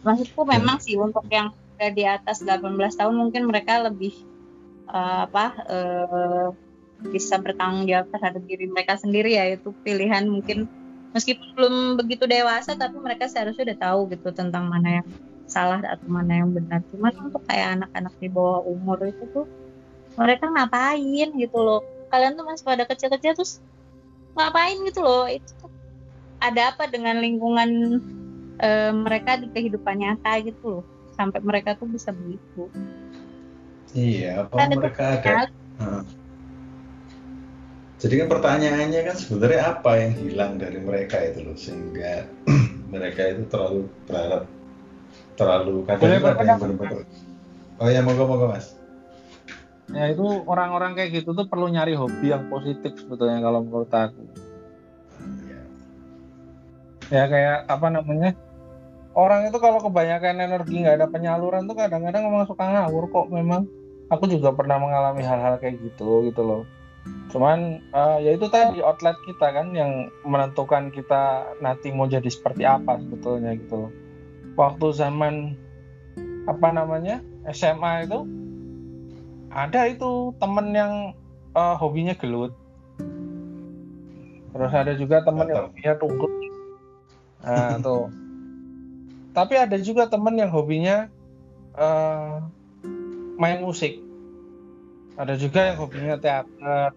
Maksudku memang sih untuk yang udah di atas 18 tahun mungkin mereka lebih eh, apa eh, bisa bertanggung jawab terhadap diri mereka sendiri ya. Itu pilihan mungkin. Meskipun belum begitu dewasa tapi mereka seharusnya udah tahu gitu tentang mana yang salah atau mana yang benar. Cuman untuk kayak anak-anak di bawah umur itu tuh mereka ngapain gitu loh kalian tuh masih pada kecil-kecil terus ngapain gitu loh? Itu ada apa dengan lingkungan eh, mereka di kehidupan nyata gitu loh. Sampai mereka tuh bisa begitu. Iya, apa Kan mereka ada? Heeh. Jadi kan pertanyaannya kan sebenarnya apa yang hilang dari mereka itu loh sehingga mereka itu terlalu berharap terlalu kadang Boleh itu ada yang berpendapat, benar-benar oh ya moga moga mas ya itu orang-orang kayak gitu tuh perlu nyari hobi yang positif sebetulnya kalau menurut aku. Ya. ya kayak apa namanya? Orang itu kalau kebanyakan energi nggak ada penyaluran tuh kadang-kadang memang suka ngawur kok memang. Aku juga pernah mengalami hal-hal kayak gitu gitu loh. Cuman eh, ya itu tadi outlet kita kan yang menentukan kita nanti mau jadi seperti apa sebetulnya gitu loh. Waktu zaman apa namanya SMA itu ada itu temen yang eh, hobinya gelut. Terus ada juga temen yang hobinya tunggut nah tuh. Tapi ada juga temen yang hobinya eh, main musik. Ada juga yang hobinya teater.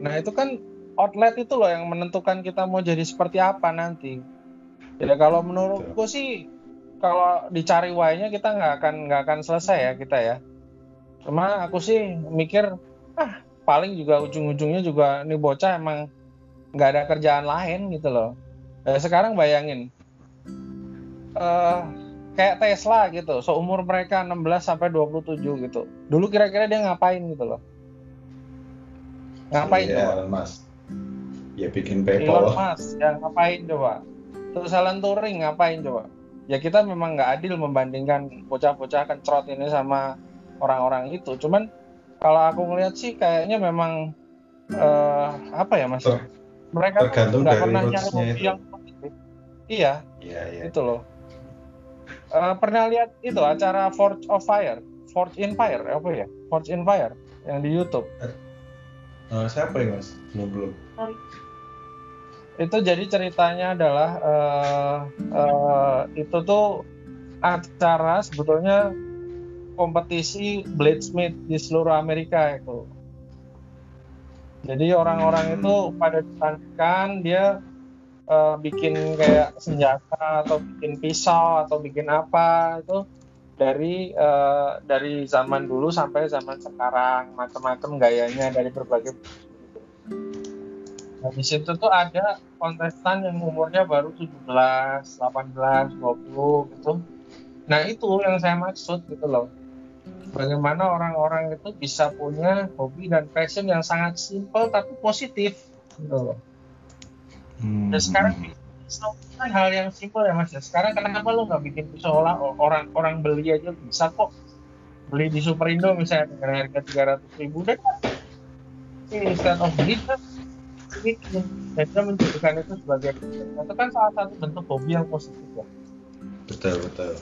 Nah itu kan outlet itu loh yang menentukan kita mau jadi seperti apa nanti. Ya kalau menurutku sih kalau dicari why-nya kita nggak akan nggak akan selesai ya kita ya cuma aku sih mikir ah paling juga ujung-ujungnya juga nih bocah emang nggak ada kerjaan lain gitu loh. Eh, sekarang bayangin eh kayak Tesla gitu seumur mereka 16 sampai 27 gitu. Dulu kira-kira dia ngapain gitu loh? Ngapain Iya, coba? Elon Musk ya bikin Elon PayPal Musk ya ngapain coba? Terus Alan Turing ngapain coba? Ya kita memang nggak adil membandingkan bocah-bocah kencrot ini sama orang-orang itu. Cuman kalau aku ngeliat sih kayaknya memang eh, apa ya mas? Ter- mereka tergantung nggak dari pernah nyari hobi yang positif. Iya iya iya. itu loh. Eh, pernah lihat itu acara Forge of Fire? Forge in Fire apa ya? Forge in Fire yang di YouTube. Oh, siapa ya mas? Belum belum. Itu jadi ceritanya adalah eh, eh, itu tuh acara sebetulnya kompetisi bladesmith di seluruh Amerika itu. Jadi orang-orang itu pada ditandingkan dia eh, bikin kayak senjata atau bikin pisau atau bikin apa itu dari uh, dari zaman dulu sampai zaman sekarang macam-macam gayanya dari berbagai Nah, di situ tuh ada kontestan yang umurnya baru 17, 18, 20 gitu. Nah, itu yang saya maksud gitu loh. Bagaimana orang-orang itu bisa punya hobi dan passion yang sangat simple tapi positif gitu loh. Hmm. Dan sekarang kan hal yang simpel ya mas ya. Sekarang kenapa lo nggak bikin seolah orang orang beli aja bisa kok beli di Superindo misalnya dengan harga tiga ratus ribu dan ini instead of beli kan ini kita menjadikan itu sebagai itu kan salah satu bentuk hobi yang positif ya betul betul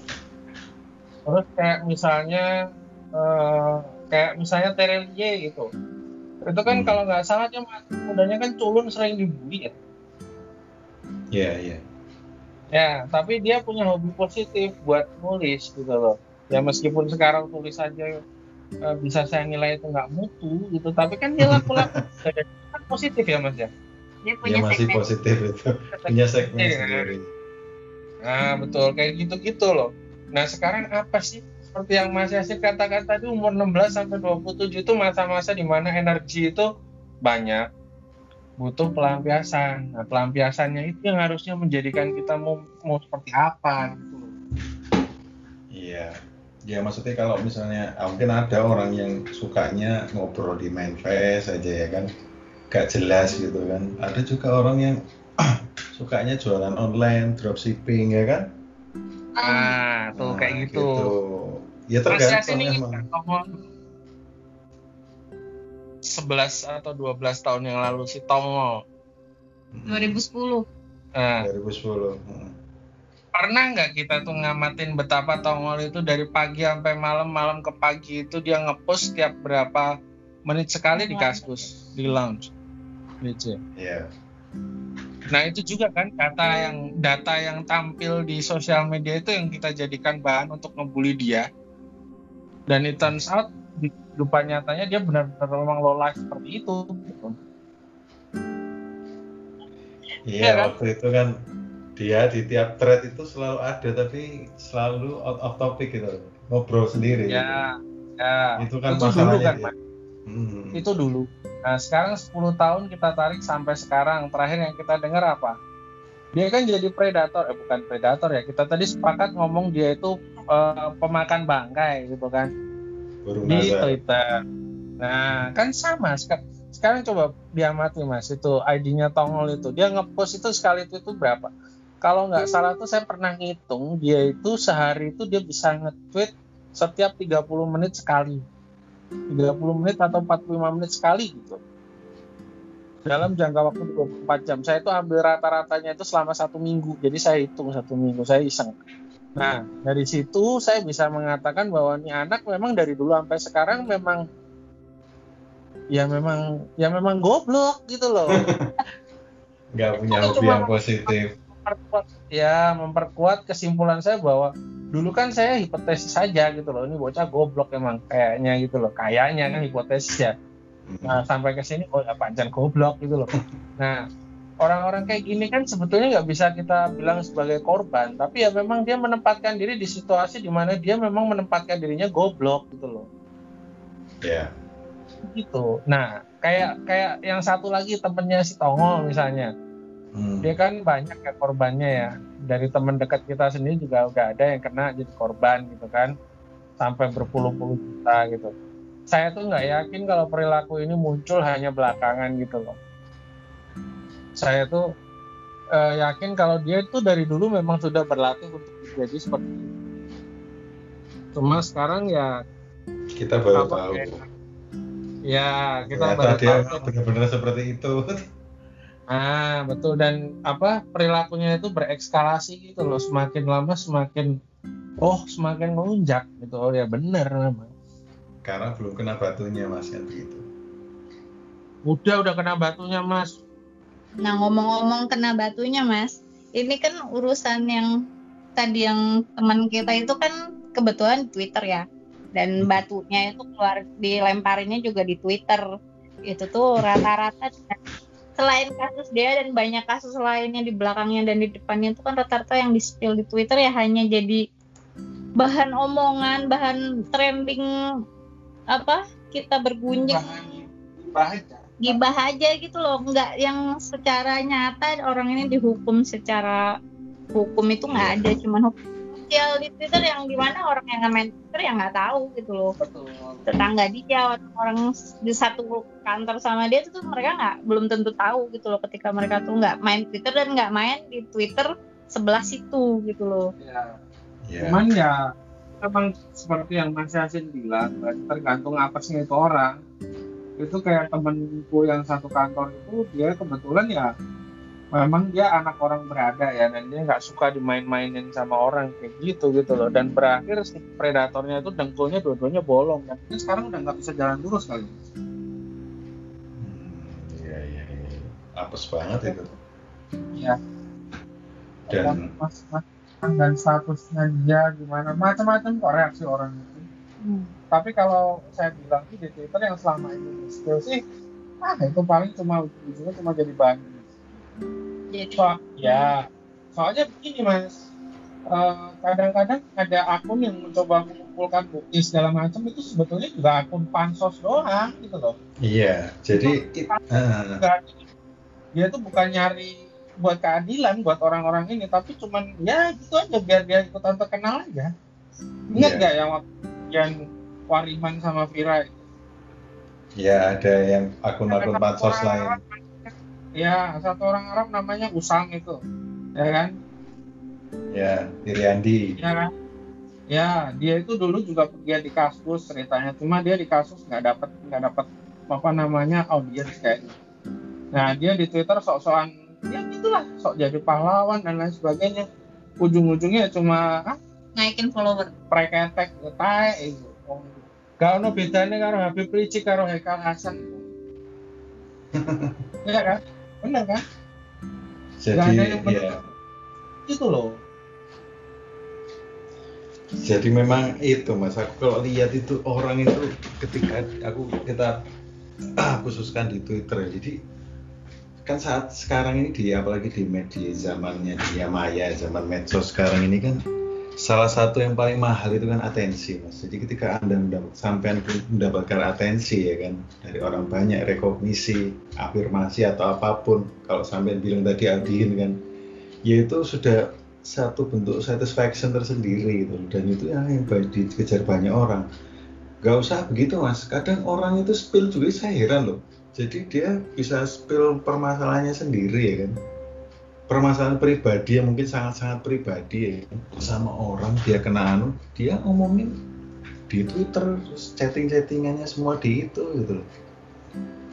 terus kayak misalnya uh, kayak misalnya Terelie gitu itu kan hmm. kalau nggak salah dia mudanya kan culun sering dibully ya Iya, yeah, iya. Yeah. Ya, tapi dia punya hobi positif buat nulis gitu loh. Ya meskipun sekarang tulis aja uh, bisa saya nilai itu nggak mutu gitu, tapi kan dia laku-laku kan positif ya mas ya. Dia punya ya, masih segmen. positif itu, punya segmen ya. sendiri. Nah betul kayak gitu-gitu loh. Nah sekarang apa sih seperti yang Mas Yasir katakan tadi umur 16 sampai 27 itu masa-masa di mana energi itu banyak butuh pelampiasan. Nah, pelampiasannya itu yang harusnya menjadikan kita mau mau seperti apa gitu Iya. Ya maksudnya kalau misalnya ah, mungkin ada orang yang sukanya ngobrol di main face aja ya kan gak jelas gitu kan. Ada juga orang yang sukanya jualan online, dropshipping ya kan. Ah, tuh nah, kayak gitu. gitu. Ya tergantung emang 11 atau 12 tahun yang lalu si Tongo. 2010. Nah, 2010. Hmm. Pernah nggak kita tuh ngamatin betapa Tongol itu dari pagi sampai malam, malam ke pagi itu dia ngepost setiap berapa menit sekali di kaskus, di lounge. Gitu. Iya. Yeah. Nah itu juga kan data yang data yang tampil di sosial media itu yang kita jadikan bahan untuk ngebully dia. Dan it turns out di kehidupan nyatanya dia benar-benar memang low life seperti itu gitu. Iya ya, waktu kan? itu kan dia di tiap thread itu selalu ada tapi selalu out of topic gitu ngobrol sendiri. Ya, ya. Itu kan itu masalahnya dulu kan, Hmm. Itu dulu. Nah sekarang 10 tahun kita tarik sampai sekarang terakhir yang kita dengar apa? Dia kan jadi predator, eh bukan predator ya. Kita tadi sepakat ngomong dia itu uh, pemakan bangkai gitu kan di Twitter. Nah, kan sama. Sekarang coba diamati mas, itu ID-nya Tongol itu. Dia ngepost itu sekali itu, itu berapa? Kalau nggak salah tuh saya pernah ngitung, dia itu sehari itu dia bisa nge-tweet setiap 30 menit sekali. 30 menit atau 45 menit sekali gitu. Dalam jangka waktu 24 jam. Saya itu ambil rata-ratanya itu selama satu minggu. Jadi saya hitung satu minggu, saya iseng Nah, dari situ saya bisa mengatakan bahwa ini anak memang dari dulu sampai sekarang memang ya memang ya memang goblok gitu loh. Gak punya hobi yang positif. Memperkuat, ya memperkuat kesimpulan saya bahwa dulu kan saya hipotesis saja gitu loh. Ini bocah goblok emang kayaknya gitu loh. Kayaknya kan hipotesis ya. Nah, sampai ke sini oh ya panjang goblok gitu loh. Nah, orang-orang kayak gini kan sebetulnya nggak bisa kita bilang sebagai korban, tapi ya memang dia menempatkan diri di situasi di mana dia memang menempatkan dirinya goblok gitu loh. Ya. Yeah. Gitu. Nah, kayak kayak yang satu lagi temennya si Tongo misalnya, hmm. dia kan banyak ya korbannya ya. Dari teman dekat kita sendiri juga udah ada yang kena jadi korban gitu kan, sampai berpuluh-puluh juta gitu. Saya tuh nggak yakin kalau perilaku ini muncul hanya belakangan gitu loh saya tuh uh, yakin kalau dia itu dari dulu memang sudah berlatih untuk jadi seperti itu. Cuma sekarang ya kita baru apa, tahu. Ya, kita Ternyata baru dia tahu. benar-benar seperti itu. Ah, betul dan apa perilakunya itu berekskalasi gitu loh. Semakin lama semakin oh, semakin melunjak gitu. Oh ya benar namanya. Karena belum kena batunya Mas kan begitu. Udah udah kena batunya Mas Nah ngomong-ngomong kena batunya mas, ini kan urusan yang tadi yang teman kita itu kan kebetulan Twitter ya, dan hmm. batunya itu keluar dilemparinnya juga di Twitter. Itu tuh rata-rata selain kasus dia dan banyak kasus lainnya di belakangnya dan di depannya itu kan rata-rata yang di spill di Twitter ya hanya jadi bahan omongan bahan trending apa kita bergunjing bahan gibah aja gitu loh. Nggak yang secara nyata orang ini dihukum secara hukum itu nggak ada. Cuman hukum sosial di Twitter yang di mana orang yang nggak main Twitter yang nggak tahu gitu loh. Betul. Tetangga dia atau orang di satu kantor sama dia itu tuh mereka nggak belum tentu tahu gitu loh ketika mereka tuh nggak main Twitter dan nggak main di Twitter sebelah situ gitu loh. Ya Ya. cuman ya memang seperti yang Mas Yasin bilang tergantung apesnya itu orang itu kayak temenku yang satu kantor itu dia kebetulan ya memang dia anak orang berada ya dan dia nggak suka dimain-mainin sama orang kayak gitu gitu loh. Dan berakhir si predatornya itu dengkulnya dua-duanya bolong dan sekarang udah nggak bisa jalan lurus kali. Hmm, Iya iya iya. Apes banget itu. ya Dan mas, mas dan statusnya dia gimana? Macam-macam kok reaksi orang Hmm. tapi kalau saya bilang sih di Twitter yang selama ini skill sih ah itu paling cuma ujungnya cuma jadi bahan. Jadi? So, ya soalnya begini mas. Eh, kadang-kadang ada akun yang mencoba mengumpulkan bukti segala macam itu sebetulnya juga akun pansos doang gitu loh. Iya, jadi it- ah, Nggak- dia tuh bukan nyari buat keadilan buat orang-orang ini tapi cuman ya gitu aja biar dia ikutan terkenal aja. Ingat Iya. nggak yang waktu yang Wariman sama Vira. Ya ada yang akun-akun pansos lain. Arab, ya satu orang Arab namanya Usang itu. Ya kan? Ya, Iriandi. ya kan? Ya dia itu dulu juga dia di kasus ceritanya. Cuma dia di kasus nggak dapat nggak dapat apa namanya audiens kayaknya nah dia di Twitter sok-sokan ya gitulah sok jadi pahlawan dan lain sebagainya. Ujung-ujungnya cuma ah, naikin follower preketek tae itu Oh, gak ono bedanya karo Habib Rizik karo Haikal Hasan ya kan bener kan Jadi benar. ya, itu loh jadi memang itu mas. Aku kalau lihat itu orang itu ketika aku kita ah, khususkan di Twitter. Jadi kan saat sekarang ini di apalagi di media zamannya dia maya zaman medsos sekarang ini kan salah satu yang paling mahal itu kan atensi mas. Jadi ketika anda sampai mendapatkan atensi ya kan dari orang banyak rekognisi afirmasi atau apa pun kalau sampai bilang tadi Adin kan ya itu sudah satu bentuk satisfaction tersendiri gitu dan itu yang yang dikejar banyak orang. Gak usah begitu mas. Kadang orang itu spill juga saya heran loh. Jadi dia bisa spill permasalahannya sendiri ya kan permasalahan pribadi yang mungkin sangat-sangat pribadi ya kan. sama orang dia kena anu dia ngomongin di Twitter terus chatting-chattingannya semua di itu gitu loh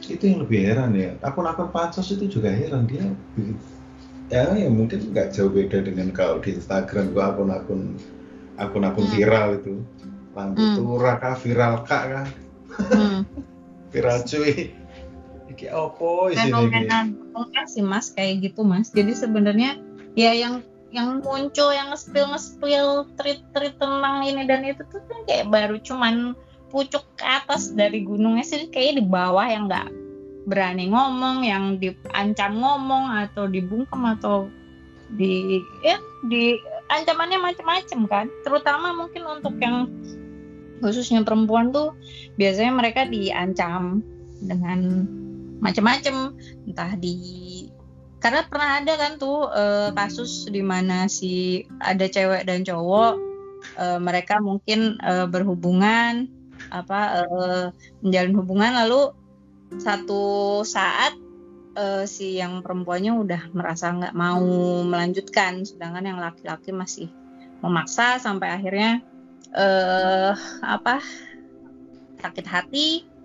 itu yang lebih heran ya akun-akun pansos itu juga heran dia ya ya mungkin nggak jauh beda dengan kalau di Instagram gua akun-akun akun-akun Hmm. viral itu lampu Hmm. turah kah viral kah kah hmm. viral cuy iki opo fenomena sih mas kayak gitu mas. Jadi sebenarnya ya yang yang muncul yang nge-spill nge-spill tweet-tweet tentang ini dan itu tuh kan kayak baru cuman pucuk ke atas dari gunung es ini kayak di bawah yang nggak berani ngomong yang diancam ngomong atau dibungkam atau di ya di ancamannya macam-macam kan. Terutama mungkin untuk yang khususnya perempuan tuh biasanya mereka diancam dengan macam-macam entah di karena pernah ada kan tuh eh, kasus di mana si ada cewek dan cowok eh, mereka mungkin eh, berhubungan apa eh, menjalin hubungan lalu satu saat eh, si yang perempuannya udah merasa nggak mau melanjutkan sedangkan yang laki-laki masih memaksa sampai akhirnya eh apa sakit hati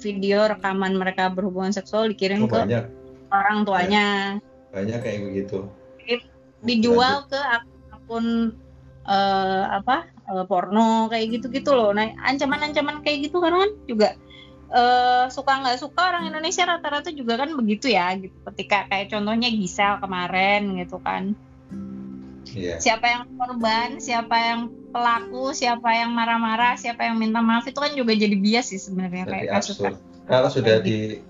video rekaman mereka berhubungan seksual dikirim Oh, ke banyak orang tuanya banyak kayak begitu dijual ke akun eh, apa eh, porno kayak gitu-gitu loh. Nah ancaman-ancaman kayak gitu kan kan juga eh, suka nggak suka orang Indonesia rata-rata juga kan begitu ya gitu. Ketika kayak contohnya Gisel kemarin gitu kan. Iya. Siapa yang korban, siapa yang pelaku, siapa yang marah-marah, siapa yang minta maaf itu kan juga jadi bias sih sebenarnya jadi kayak kasus absurd. kalau sudah di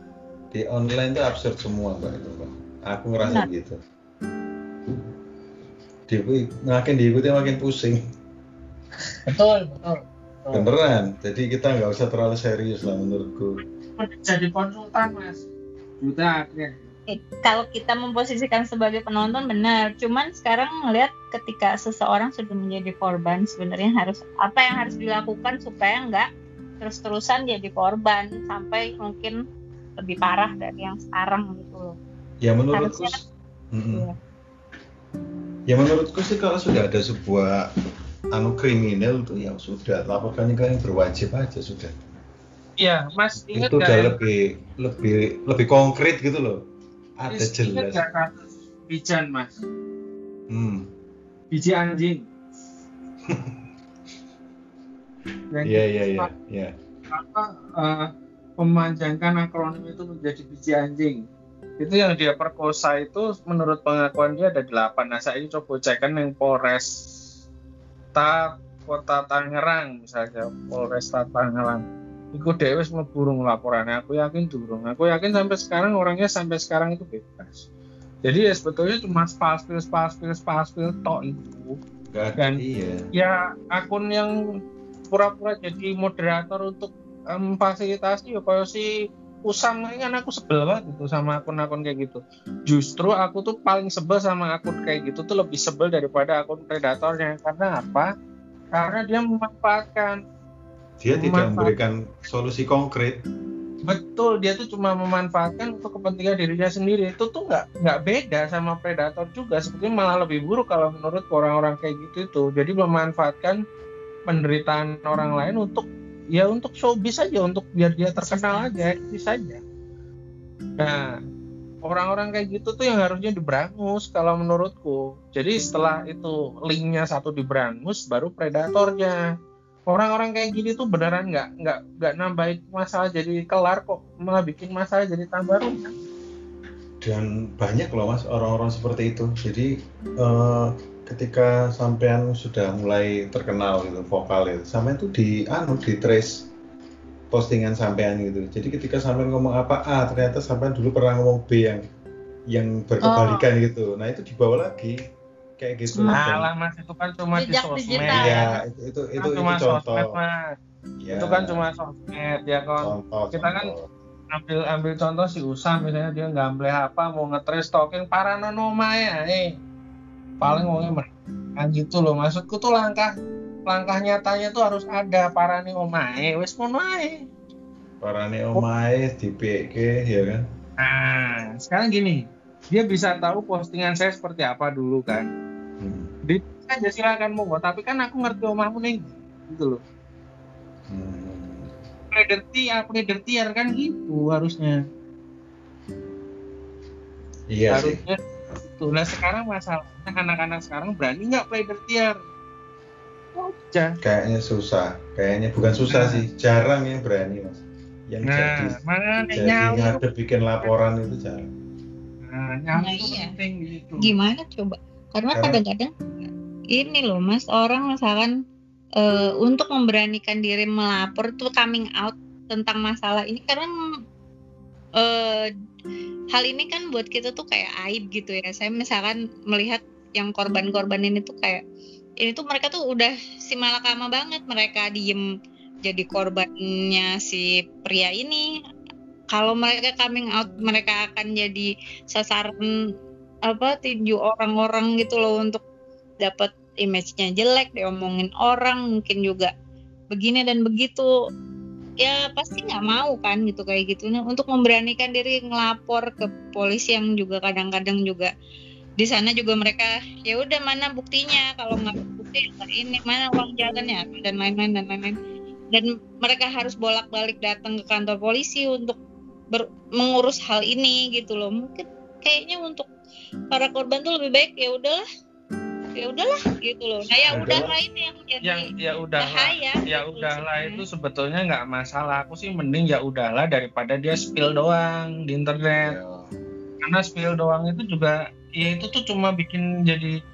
di online itu absurd semua mbak itu mbak. Aku ngerasa Benar. gitu. Di, makin diikuti makin pusing. Betul betul, betul. beneran. Jadi kita nggak usah terlalu serius lah menurutku. Jadi konsultan mas. Juta akhirnya kalau kita memposisikan sebagai penonton benar. Cuman sekarang ngelihat ketika seseorang sudah menjadi korban sebenarnya harus apa yang harus dilakukan supaya nggak terus-terusan jadi korban sampai mungkin lebih parah dari yang sekarang gitu loh. Ya menurutku Harusnya- Mm-mm. Iya. ya menurutku sih kalau sudah ada sebuah anu kriminal tuh ya sudah laporkan ke yang berwajib aja sudah. Iya mas ingat itu udah yang- lebih lebih lebih konkret gitu loh ada jelas. kasus Bijan mas. Hmm. biji anjing. Iya iya iya iya. apa eh, memanjangkan akronim itu menjadi biji anjing. Itu yang dia perkosa itu menurut pengakuan dia ada delapan. Nah saya ini coba cekkan yang Polres Ta Kota Tangerang misalnya Polres Ta Tangerang itu dewe burung laporannya aku yakin durung. Aku yakin sampai sekarang orangnya sampai sekarang itu bebas. Jadi ya sebetulnya cuma spal-spil spal-spil spal-spil tok itu. Ada, Dan- iya. ya akun yang pura-pura jadi moderator untuk em, fasilitasi ya kalau si Usam ini kan aku sebel banget gitu sama akun-akun kayak gitu. Justru aku tuh paling sebel sama akun kayak gitu tuh lebih sebel daripada akun predatornya. Karena apa? Karena dia memanfaatkan dia tidak memberikan solusi konkret. Betul dia tuh cuma memanfaatkan untuk kepentingan dirinya sendiri. Itu tuh nggak nggak beda sama predator juga. Sebetulnya malah lebih buruk kalau menurut orang-orang kayak gitu itu. Jadi memanfaatkan penderitaan orang lain untuk ya untuk showbiz aja untuk biar dia terkenal aja eksis saja nah orang-orang kayak gitu tuh yang harusnya diberangus kalau menurutku. Jadi setelah itu linknya satu diberangus baru predatornya orang-orang kayak gini tuh beneran nggak nggak nggak nambahin masalah jadi kelar kok malah bikin masalah jadi tambah rumit dan banyak loh mas orang-orang seperti itu. Jadi eh, ketika sampean sudah mulai terkenal gitu vokal itu sampean tuh di anu di trace postingan sampean gitu. Jadi ketika sampean ngomong apa A ternyata sampean dulu pernah ngomong B yang yang berkebalikan gitu. Nah itu dibawa lagi kayak gitu. Nah Dan- lah mas itu kan cuma di sosmed. digital. Iya, itu itu Kan itu, itu cuma contoh. sosmed mas. Ya, itu kan cuma sosmed ya kan contoh. kita kan contoh. ambil ambil contoh si Usam misalnya dia gamble apa mau ngetres stalking paranonoma ya eh. Paling wongnya mereka kan gitu loh. Maksudku tuh langkah langkah nyatanya tuh harus ada parani omae wes ngono ae. Parane omae di PK ya kan. nah sekarang gini. Dia bisa tahu postingan saya seperti apa dulu kan Hmm. di aja silakan monggo tapi kan aku ngerti omahmu nih gitu loh Hmm. predator ya predator kan gitu harusnya Iya sih. harusnya itu nah sekarang masalahnya anak-anak sekarang berani nggak play dirtier aja Kayaknya susah. Kayaknya bukan susah Nah. sih, jarang yang berani mas. Yang jadi nah mana jadi nyawa ngadep bikin laporan itu jarang. nah, nyawa Nah, itu iya. penting gitu gimana coba karena Karena- kadang-kadang ini loh mas orang misalkan eh, untuk memberanikan diri melapor tuh coming out tentang masalah ini karena eh, hal ini kan buat kita tuh kayak aib gitu ya. Saya misalkan melihat yang korban-korban ini tuh kayak ini tuh mereka tuh udah si malakama banget mereka diem jadi korbannya si pria ini. Kalau mereka coming out mereka akan jadi sasaran apa tinju orang-orang gitu loh untuk dapat image-nya jelek diomongin orang mungkin juga begini dan begitu. Ya pasti nggak mau kan gitu kayak gitu. Nah, untuk memberanikan diri ngelapor ke polisi yang juga kadang-kadang juga di sana juga mereka ya udah mana buktinya? Kalau nggak bukti ya ini mana uang jalannya? Dan lain-lain dan lain-lain. Dan mereka harus bolak-balik datang ke kantor polisi untuk ber- mengurus hal ini gitu loh. Mungkin kayaknya untuk para korban tuh lebih baik ya udahlah ya udahlah gitu loh. Nah ya Udahlah. ini yang jadi yang ya udahlah. bahaya. Ya gitu udahlah itu sebetulnya nggak masalah. Aku sih mending ya udahlah daripada dia spill doang di internet. Ya. karena spill doang itu juga ya itu tuh cuma bikin jadi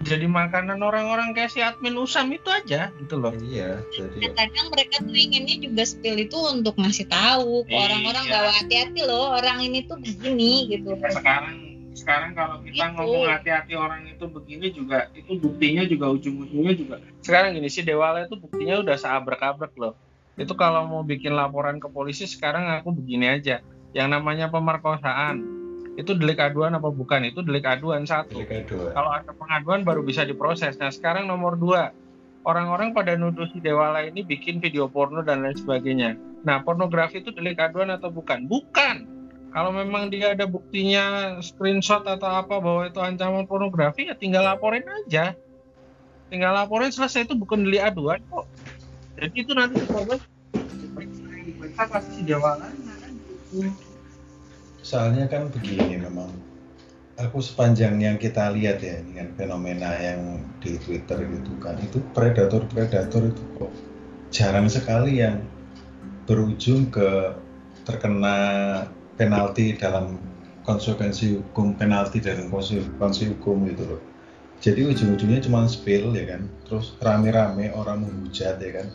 jadi makanan orang-orang kayak si admin usam itu aja gitu loh. Iya, jadi kadang mereka tuh inginnya juga spill itu untuk ngasih tahu ke Iya. orang-orang bahwa hati-hati loh. Orang ini tuh begini gitu. Sekarang sekarang kalau kita gitu. ngomong hati-hati orang itu begini juga itu buktinya juga ujung-ujungnya juga. Sekarang gini si Dewala itu buktinya udah seabrek-abrek loh. Itu kalau mau bikin laporan ke polisi sekarang aku begini aja. Yang namanya pemerkosaan itu delik aduan apa bukan? Itu delik aduan satu. Delik aduan. kalau ada pengaduan baru bisa diproses. Nah sekarang nomor dua orang-orang pada nuduh si Dewala ini bikin video porno dan lain sebagainya. Nah pornografi itu delik aduan atau bukan? Bukan kalau memang dia ada buktinya screenshot atau apa bahwa itu ancaman pornografi ya tinggal laporin aja. Tinggal laporin selesai. Itu bukan delik aduan kok. Jadi itu nanti dicoba diperiksa pasti jawabannya kan. Soalnya kan begini memang. Aku sepanjang yang kita lihat ya dengan fenomena yang di Twitter gitu kan itu predator-predator itu kok jarang sekali yang berujung ke terkena penalti dalam konsekuensi hukum penalti dan konsekuensi hukum gitu loh. Jadi ujung-ujungnya cuma spill ya kan? Terus rame-rame orang menghujat ya kan?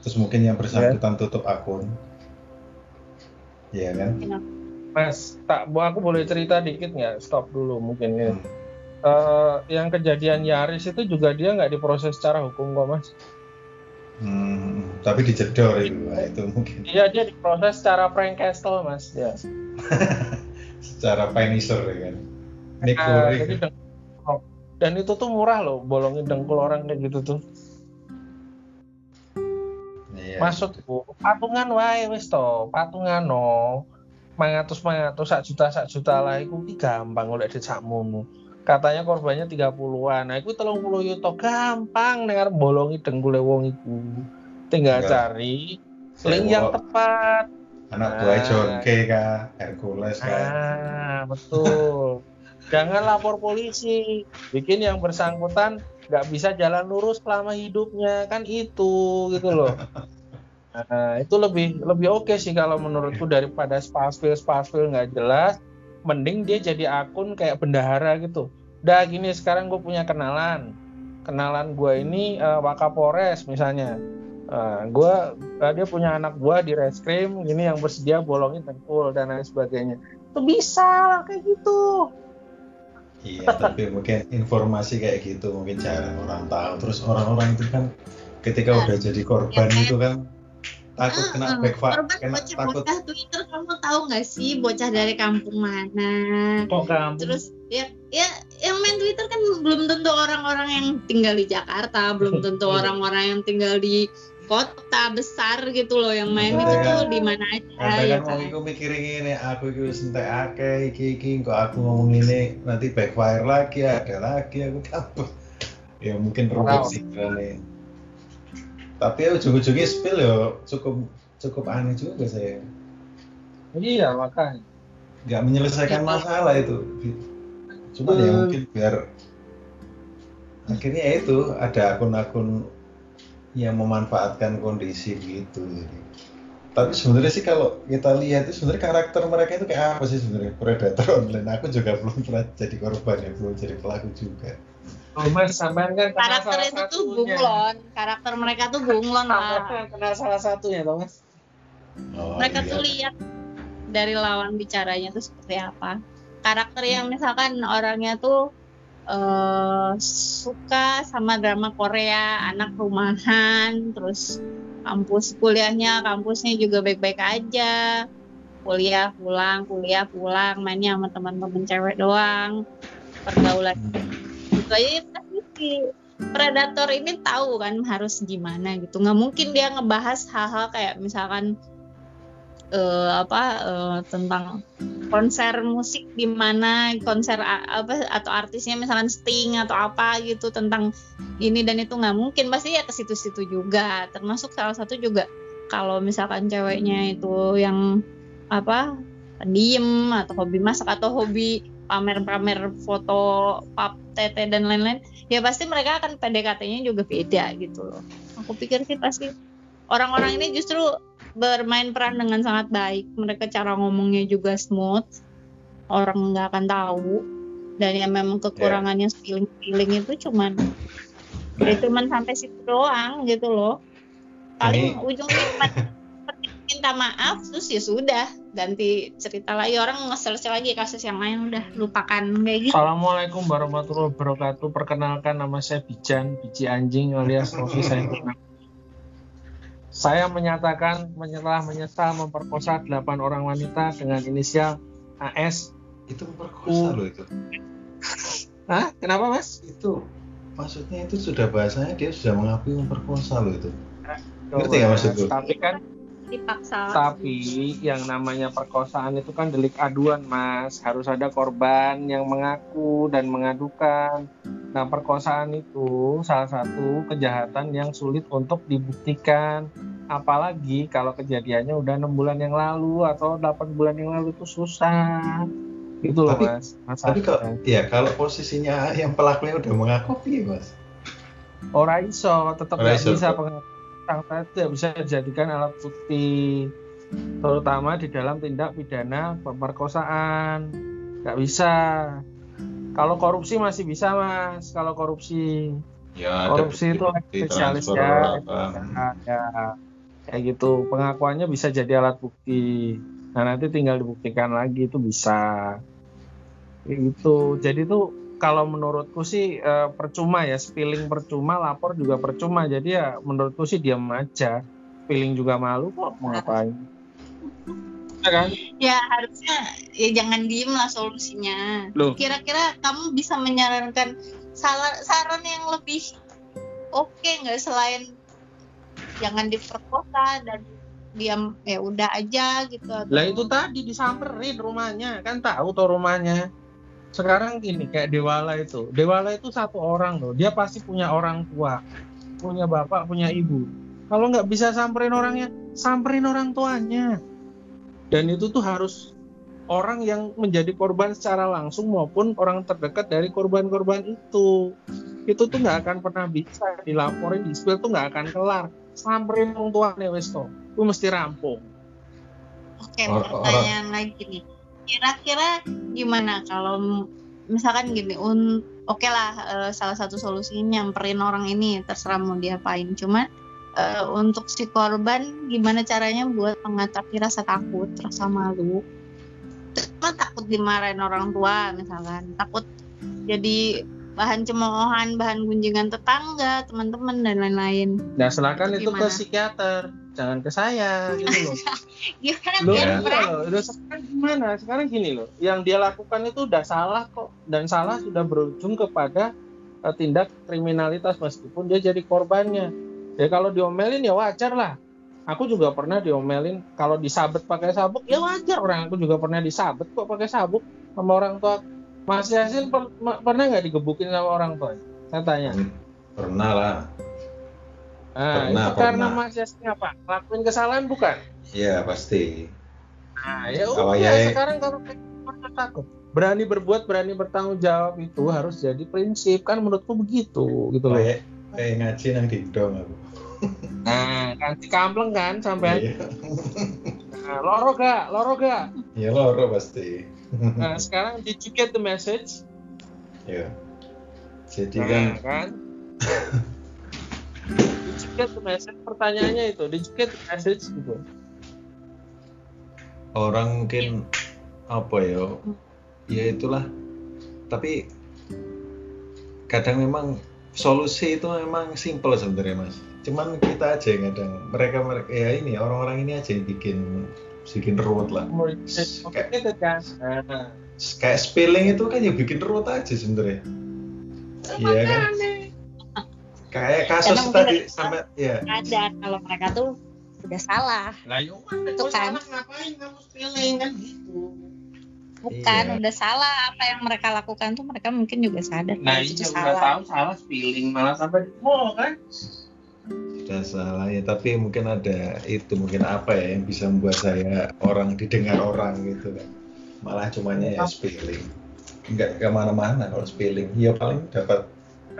Terus mungkin yang bersangkutan yeah. tutup akun. Ya kan? Mas tak aku boleh cerita dikit nggak? Stop dulu mungkin ya. Hmm. uh, yang kejadian Yaris itu juga dia nggak diproses secara hukum kok mas Hmm, tapi dijedor itu, nah, itu mungkin. Iya dia diproses secara prank castle mas, ya. secara Punisher ya kan. Nah, jadi oh, dan itu tuh murah loh, bolongin dengkul orang kayak gitu tuh. Iya. Maksudku patungan wae wis to, patungan no. Mangatus mangatus sak juta sak juta lah iku gampang oleh sakmono katanya korbannya 30-an. Nah, itu 30 yuto gampang dengar bolongi denggule wong iku. Tinggal Enggak. cari link yang tepat. Anak buah nah, John K kah, Hercules kah. Ah, betul. Jangan lapor polisi. Bikin yang bersangkutan nggak bisa jalan lurus selama hidupnya kan itu gitu loh. Nah, itu lebih lebih oke okay sih kalau menurutku daripada spasfil spasfil nggak jelas mending dia jadi akun kayak bendahara gitu udah gini sekarang gue punya kenalan. Kenalan gue ini uh, wakapores misalnya. Uh, eh, gue uh, dia punya anak gue di reskrim ini yang bersedia bolongin tengkul dan lain sebagainya. Itu bisa lah kayak gitu. Iya tapi mungkin informasi kayak gitu mungkin jarang orang tahu. Terus orang-orang itu kan ketika nah, udah jadi korban ya, itu kan takut kena uh, backfire kena bocah, takut bocah Twitter kamu tahu nggak sih bocah dari kampung mana? Kok kampung? Terus ya ya yang main Twitter kan belum tentu orang-orang yang tinggal di Jakarta belum tentu iya. orang-orang yang tinggal di kota besar gitu loh yang main itu tuh di mana aja ada ya kan aku mikirin ini aku itu sentek ake iki iki kok aku ngomong ini nanti backfire lagi ada lagi aku kabur. Ya mungkin robot sih kali tapi ya ujung-ujungnya spill ya cukup cukup aneh juga saya. Iya makanya. Nggak menyelesaikan masalah itu cuma ya mungkin biar akhirnya ya itu ada akun-akun yang memanfaatkan kondisi gitu jadi tapi sebenarnya sih kalau kita lihat itu sebenarnya karakter mereka itu kayak apa sih sebenarnya predator online aku juga belum pernah jadi korban ya belum jadi pelaku juga Oh mas, sampean kan karakter salah itu tuh bunglon, karakter mereka tuh bunglon lah. Kena salah satunya toh mas. Oh, mereka iya. tuh lihat dari lawan bicaranya tuh seperti apa. Karakter yang misalkan orangnya tuh uh, suka sama drama Korea, anak rumahan, terus kampus kuliahnya, kampusnya juga baik-baik aja. Kuliah pulang, kuliah pulang, mainnya sama teman-teman cewek doang. Pergaulan gitu aja si predator ini tahu kan harus gimana gitu nggak mungkin dia ngebahas hal-hal kayak misalkan uh, apa uh, tentang konser musik di mana konser apa atau artisnya misalkan Sting atau apa gitu tentang ini dan itu nggak mungkin. Pasti ya ke situ-situ juga. Termasuk salah satu juga kalau misalkan ceweknya itu yang apa diem atau hobi masak atau hobi pamer-pamer foto pap tete dan lain-lain ya pasti mereka akan PDKT-nya juga beda gitu loh. Aku pikir sih pasti orang-orang ini justru bermain peran dengan sangat baik. Mereka cara ngomongnya juga smooth. Orang nggak akan tahu. Dan yang memang kekurangannya yeah. feeling itu cuman ya cuman sampai situ doang gitu loh. Paling ujungnya cuma minta maaf terus ya sudah ganti cerita lagi. Orang nge lagi kasus yang lain udah lupakan kayak gitu. Assalamualaikum warahmatullahi wabarakatuh. Perkenalkan nama saya Bijan biji anjing alias Rofi saya saya menyatakan menyelah menyesal memperkosa 8 orang wanita dengan inisial AS itu memperkosa loh itu. Hah? Kenapa mas? Itu maksudnya itu sudah bahasanya dia sudah mengakui memperkosa loh itu. Ngerti ya maksudku tapi kan dipaksa. Tapi yang namanya perkosaan itu kan delik aduan mas. Harus ada korban yang mengaku dan mengadukan. Nah perkosaan itu salah satu kejahatan yang sulit untuk dibuktikan. Apalagi kalau kejadiannya udah enam bulan yang lalu atau 8 bulan yang lalu itu susah. Gitu loh tapi, mas. Masa tapi kalau ya kalau posisinya yang pelakunya udah mengaku ya mas? Ora iso, tetap nggak bisa pengakuan tidak bisa dijadikan alat bukti, terutama di dalam tindak pidana pemerkosaan. Nggak bisa. Kalau korupsi masih bisa mas, kalau korupsi. Ya, korupsi itu spesialis ya, ya, kayak gitu. Pengakuannya bisa jadi alat bukti. Nah nanti tinggal dibuktikan lagi itu bisa. Kayak gitu. Jadi tuh kalau menurutku sih uh, percuma ya spilling percuma lapor juga percuma. Jadi ya menurutku sih diam aja. Spilling juga malu kok mau ngapain? Ya kan? Ya harusnya ya jangan diem lah solusinya. Kira-kira kamu bisa menyarankan saran saran yang lebih oke okay, nggak selain jangan diperkosa dan diam ya udah aja gitu lah itu tadi disamperin rumahnya. Kan tahu tuh rumahnya sekarang gini kayak Dewala itu. Dewala itu satu orang loh. Dia pasti punya orang tua punya bapak punya ibu. Kalau nggak bisa samperin orangnya samperin orang tuanya. Dan itu tuh harus orang yang menjadi korban secara langsung maupun orang terdekat dari korban-korban itu. Itu tuh nggak akan pernah bisa dilaporin di spill tuh nggak akan kelar. Samperin orang tuanya wes tuh mesti rampung. Oke pertanyaan lagi nih kira-kira gimana? Kalau misalkan gini un oke okay lah uh, salah satu solusinya nyamperin orang ini terserah mau diapain. Cuma uh, untuk si korban gimana caranya buat mengatasi rasa takut rasa malu? Cuma takut dimarahin orang tua misalkan. Takut jadi bahan cemoohan, bahan gunjingan tetangga, teman-teman dan lain-lain. Nah, silakan itu ke psikiater, jangan ke saya gitu loh. gimana loh, ya. loh, udah sekarang gimana? Sekarang gini loh, yang dia lakukan itu udah salah kok dan salah sudah berujung kepada uh, tindak kriminalitas meskipun dia jadi korbannya. Ya kalau diomelin ya wajar lah. Aku juga pernah diomelin kalau disabet pakai sabuk ya wajar orang aku juga pernah disabet kok pakai sabuk sama orang tua Mas Yasin per, pernah nggak digebukin sama orang tua? Saya tanya. Hmm, pernah lah. Nah, pernah, itu karena Yasin apa? Lakuin kesalahan bukan? Iya pasti. Nah, ya udah ya, sekarang kalau takut berani berbuat, berani bertanggung jawab itu harus jadi prinsip kan menurutku begitu gitu loh. Kayak kayak ngaji nang didong aku. Nah, nanti kampleng kan sampai. Iya. Nah, loro gak? Loro gak? Iya loro pasti nah sekarang did you get the message ya jadi nah, kan, kan? the message pertanyaannya itu the message gitu. Orang mungkin apa ya? Ya itulah. Tapi kadang memang solusi itu memang simple sebenarnya mas. Cuman kita aja yang kadang mereka mereka ya ini orang-orang ini aja yang bikin bikin ruwet lah. Kayak, kan kayak spelling itu kan ya bikin ruwet aja sebenarnya. Iya kan kayak kasus Emang tadi sampai ya ada kalau mereka tuh udah salah. Lah yuk itu kan. salah, ngapain kamu spelling kan gitu. Bukan iya. udah salah. Apa yang mereka lakukan tuh mereka mungkin juga sadar. Nah iya udah tahu salah spelling malah sampai oh kan? Sudah salah ya tapi mungkin ada itu mungkin apa ya yang bisa membuat saya orang didengar orang gitu kan malah cumanya ya spilling nggak ke mana-mana kalau spilling ya paling dapat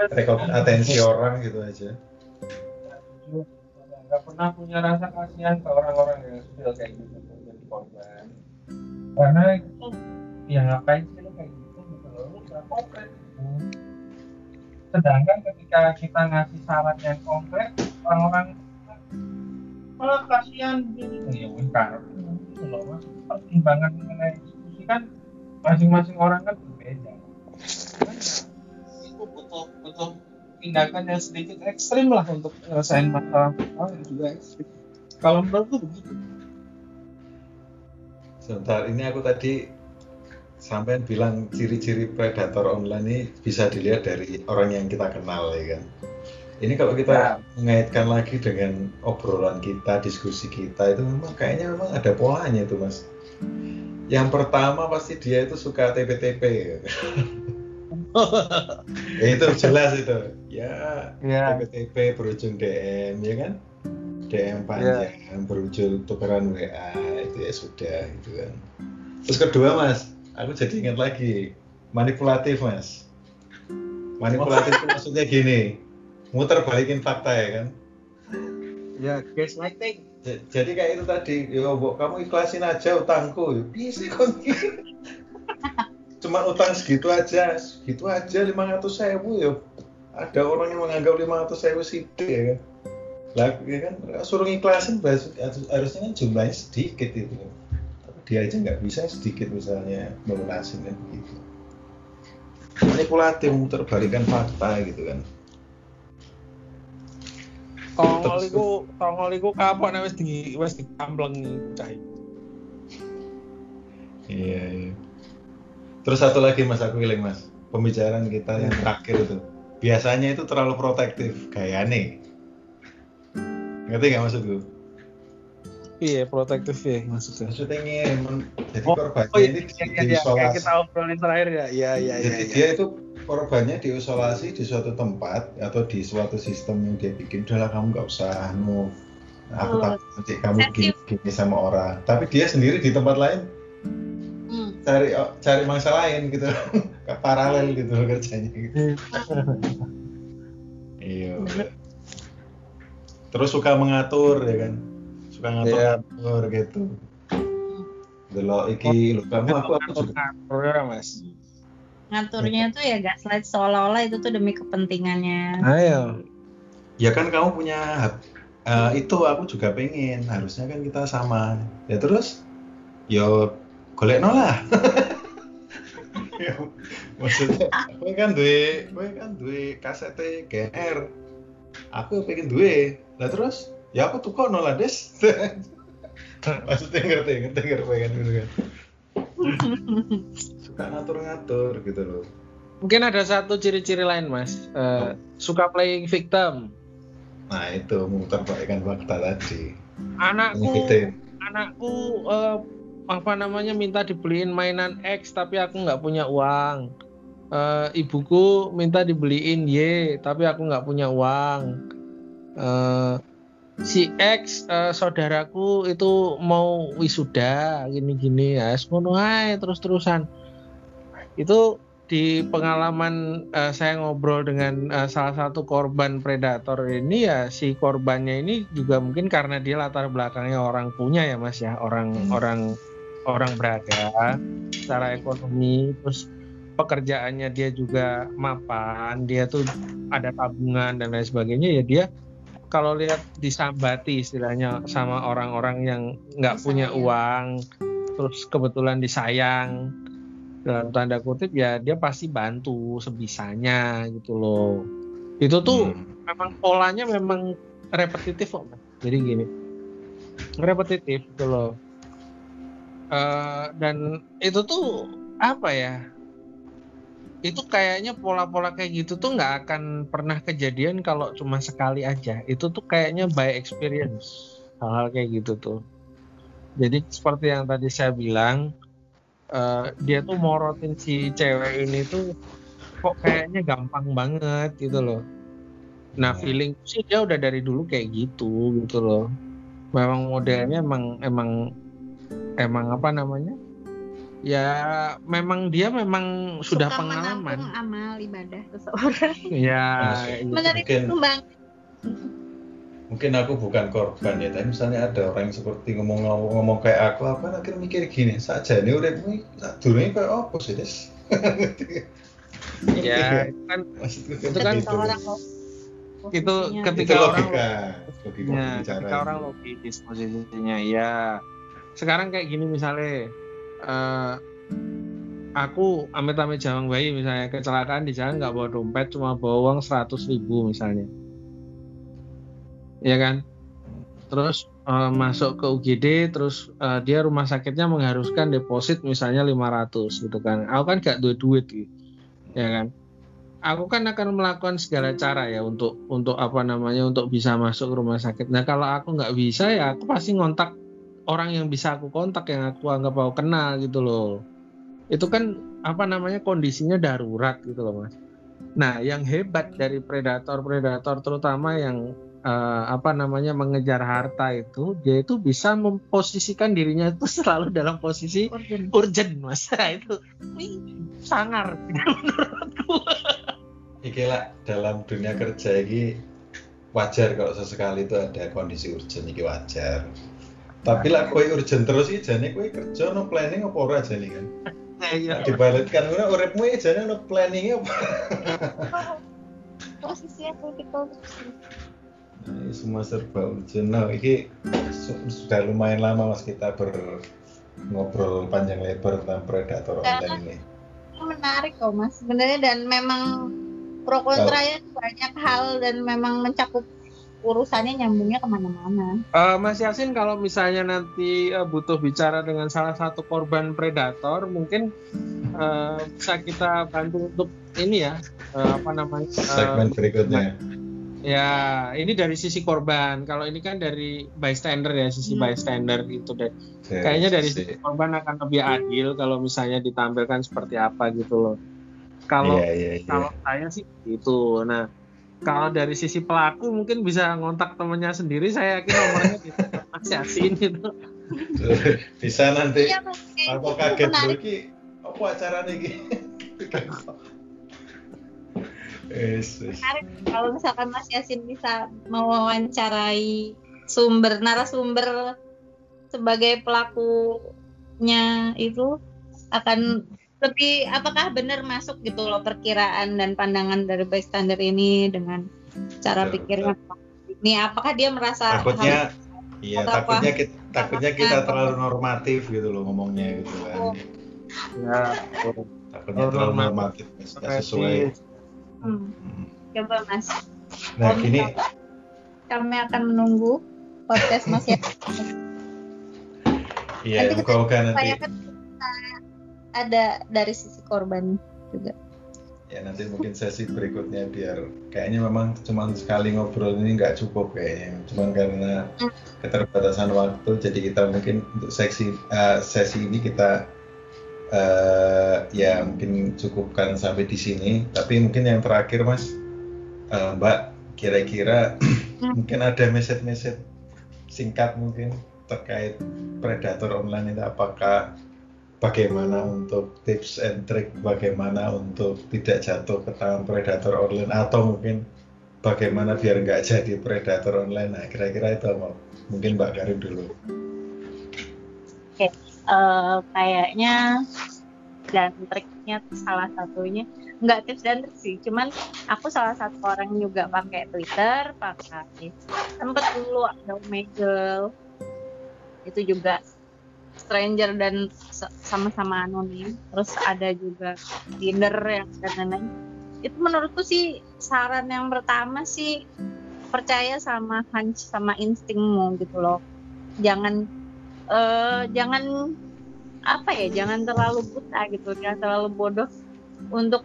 rekod atensi orang gitu aja. Nggak pernah punya rasa kasihan ke orang-orang yang sudah kayak gitu jadi korban. Karena itu ya ngapain sih lo kayak gitu? Gitu lu nggak konkret gitu sedangkan ketika kita ngasih saran yang konkret orang-orang malah kasihan. Ini ya wes loh mas. Pertimbangan mengenai diskusi kan masing-masing orang kan berbeda butuh tindakan yang sedikit ekstrim lah untuk menyelesaikan masalah. Masalah yang juga ekstrim. Kalau menurutku begitu? Sebentar ini aku tadi sampai bilang ciri-ciri predator online ini bisa dilihat dari orang yang kita kenal ya kan? Ini kalau kita ya. mengaitkan lagi dengan obrolan kita diskusi kita itu memang kayaknya memang ada polanya itu mas. Yang pertama pasti dia itu suka TP-TP ya. itu jelas itu. Ya yeah. TP-TP berujung DM ya kan? DM panjang yeah. berujung tukeran WA itu ya sudah gitu kan. Terus kedua mas aku jadi ingat lagi manipulatif mas. Manipulatif itu maksudnya gini muter balikin fakta ya kan? Ya gaslighting. Jadi kayak itu tadi ya kamu ikhlasin aja utangku. Bisa kon cuma utang segitu aja segitu aja lima ratus ribu ya. Ada orang yang menganggap lima ratus ribu sidik ya kan. Lah ya kan suruh ikhlasin harusnya kan jumlahnya sedikit itu kan. Tapi dia aja nggak bisa sedikit misalnya melunasin kan begitu manipulatif muter balikan fakta gitu kan. Tongol iku tongol iku kapan wis di wis dikamplengi cah Iya, iya. Terus satu lagi Mas aku iling Mas. Pembicaraan kita yang terakhir itu. Biasanya itu terlalu protektif nih. Ngerti nggak maksudku? Iya, protektif ya maksudnya. Maksudnya ingin jadi oh, korbannya oh, iya, ini iya, iya, iya, kita obrolin terakhir ya. Iya, iya, iya. Jadi iya, dia itu korbannya diisolasi di suatu tempat atau di suatu sistem yang dia bikin udahlah kamu nggak usah move aku oh. takut nanti kamu gini, gini sama orang tapi dia sendiri di tempat lain hmm. Cari oh, cari mangsa lain gitu. Paralel gitu kerjanya. Gitu. iya. Terus suka mengatur ya kan? Suka ngatur. Ngatur yeah. gitu. Delok iki lu kamu aku aku juga ngatur mas. Ngaturnya tuh ya gaslight seolah-olah itu tuh demi kepentingannya. Ayo. Ya kan kamu punya uh, itu aku juga pengen. Harusnya kan kita sama. Ya terus? Yo golek lah ya, maksudnya gue kan duwe gue kan duwe kaset GR aku pengen duwe. Lah terus? Ya aku tuh kok nolak des. Maksudnya ngerti ngerti ngerti pengen gitu kan. Suka ngatur-ngatur gitu loh. Mungkin ada satu ciri-ciri lain mas. Uh, suka playing victim. Nah itu muter baikkan fakta tadi. Anakku anakku uh, apa namanya minta dibeliin mainan X tapi aku nggak punya uang. Uh, ibuku minta dibeliin Y tapi aku nggak punya uang. Uh, si X uh, saudaraku itu mau wisuda gini-gini ya semono terus-terusan. Itu di pengalaman uh, saya ngobrol dengan uh, salah satu korban predator ini ya si korbannya ini juga mungkin karena dia latar belakangnya orang punya ya mas ya. Orang hmm. orang orang berada secara ekonomi terus pekerjaannya dia juga mapan dia tuh ada tabungan dan lain sebagainya ya dia kalau lihat disambati istilahnya sama orang-orang yang nggak punya uang terus kebetulan disayang dalam tanda kutip ya dia pasti bantu sebisanya gitu loh. Itu tuh hmm. memang polanya memang repetitif kok jadi gini repetitif gitu loh uh, dan itu tuh apa ya itu kayaknya pola-pola kayak gitu tuh nggak akan pernah kejadian kalau cuma sekali aja itu tuh kayaknya by experience hal-hal kayak gitu tuh jadi seperti yang tadi saya bilang uh, dia tuh morotin si cewek ini tuh kok kayaknya gampang banget gitu loh. Nah feeling sih dia udah dari dulu kayak gitu gitu loh. Memang modelnya emang emang emang apa namanya? Ya memang dia memang sudah Suka pengalaman. amal ibadah seseorang. Ya. Bang mungkin aku bukan korban ya tapi misalnya ada orang yang seperti ngomong-ngomong kayak aku apa akhirnya mikir gini saja ini udah ini dulu kayak apa sih des ya itu kan itu kan orang itu ketika itu orang logika logika ya, bicara ketika orang logis posisinya ya sekarang kayak gini misalnya eh, aku amit-amit jawang bayi misalnya kecelakaan di jalan nggak bawa dompet cuma bawa uang 100 ribu misalnya. Ya kan? Terus eh, masuk ke UGD terus eh, dia rumah sakitnya mengharuskan deposit misalnya 500 gitu kan. Aku kan gak duit duit gitu ya kan? Aku kan akan melakukan segala cara ya untuk untuk apa namanya untuk bisa masuk ke rumah sakit. Nah kalau aku nggak bisa ya aku pasti ngontak orang yang bisa aku kontak yang aku anggap aku kenal gitu loh. Itu kan apa namanya kondisinya darurat gitu loh mas. Nah yang hebat dari predator-predator terutama yang eh, apa namanya mengejar harta itu dia itu bisa memposisikan dirinya itu selalu dalam posisi Urgent. urgent mas. Nah, itu sangar menurutku iki lah dalam dunia kerja ini wajar kalau sesekali itu ada kondisi urgent iki wajar tapi lah kowe urgent terus iki jane kowe kerja no planning apa ora jane kan? Nah, iya. dibalikkan ngono uripmu iki jane no planning apa posisinya critical nah, ini semua serba urgent. Nah iki su- sudah lumayan lama mas kita ber ngobrol panjang lebar tentang predator online ini. Ini menarik kok mas sebenarnya. Dan memang pro kontranya banyak hal dan memang mencakup urusannya nyambungnya ke mana-mana. Eh, Mas Yasin kalau misalnya nanti eh, butuh bicara dengan salah satu korban predator mungkin eh, bisa kita bantu untuk ini ya eh, apa namanya eh, segmen berikutnya. Ya ini dari sisi korban. Kalau ini kan dari bystander ya sisi Hmm. bystander gitu deh. Kayaknya dari sisi korban akan lebih adil kalau misalnya ditampilkan seperti apa gitu loh. Kalau iya iya iya. kalau saya sih gitu. Nah kalau dari sisi pelaku mungkin bisa ngontak temennya sendiri saya yakin nomornya di Mas Yasin gitu. Bisa nanti. Iya. Kayak aku kaget dulu ki apa acara nih menarik. Kalau misalkan Mas Yasin bisa mewawancarai sumber narasumber sebagai pelakunya itu akan lebih apakah benar masuk gitu loh perkiraan dan pandangan dari bystander ini dengan cara Betul, pikirnya ini apakah dia merasa takutnya iya takutnya kita takutnya kita terlalu normatif gitu loh ngomongnya gitu kan. Oh. ya takutnya Oh, terlalu normatif. nggak sesuai. Hmm, Hmm. coba Mas. Nah Om, gini kami akan menunggu podcast Mas Yasin iya moga-moga nanti ada dari sisi korban juga. Ya nanti mungkin sesi berikutnya biar kayaknya memang cuma sekali ngobrol ini nggak cukup kayaknya. Cuma karena keterbatasan waktu jadi kita mungkin untuk seksi eh, sesi ini kita eh, ya mungkin cukupkan sampai di sini. Tapi mungkin yang terakhir mas eh, mbak kira-kira mungkin ada message-message singkat mungkin terkait predator online itu apakah bagaimana untuk tips and trick bagaimana untuk tidak jatuh ke tangan predator online atau mungkin bagaimana biar nggak jadi predator online. Nah kira-kira itu apa mungkin Mbak Karin dulu. Eh, kayaknya dan triknya salah satunya nggak tips dan trik sih. Cuman aku salah satu orang juga pakai Twitter pakai sempet dulu ada Omegle itu juga stranger dan sa- sama-sama anonim. Terus ada juga Tinder yang dan lain-lain. Itu menurutku sih saran yang pertama sih percaya sama hunch sama instingmu gitu loh. Jangan eh jangan apa ya jangan terlalu buta gitu jangan terlalu bodoh untuk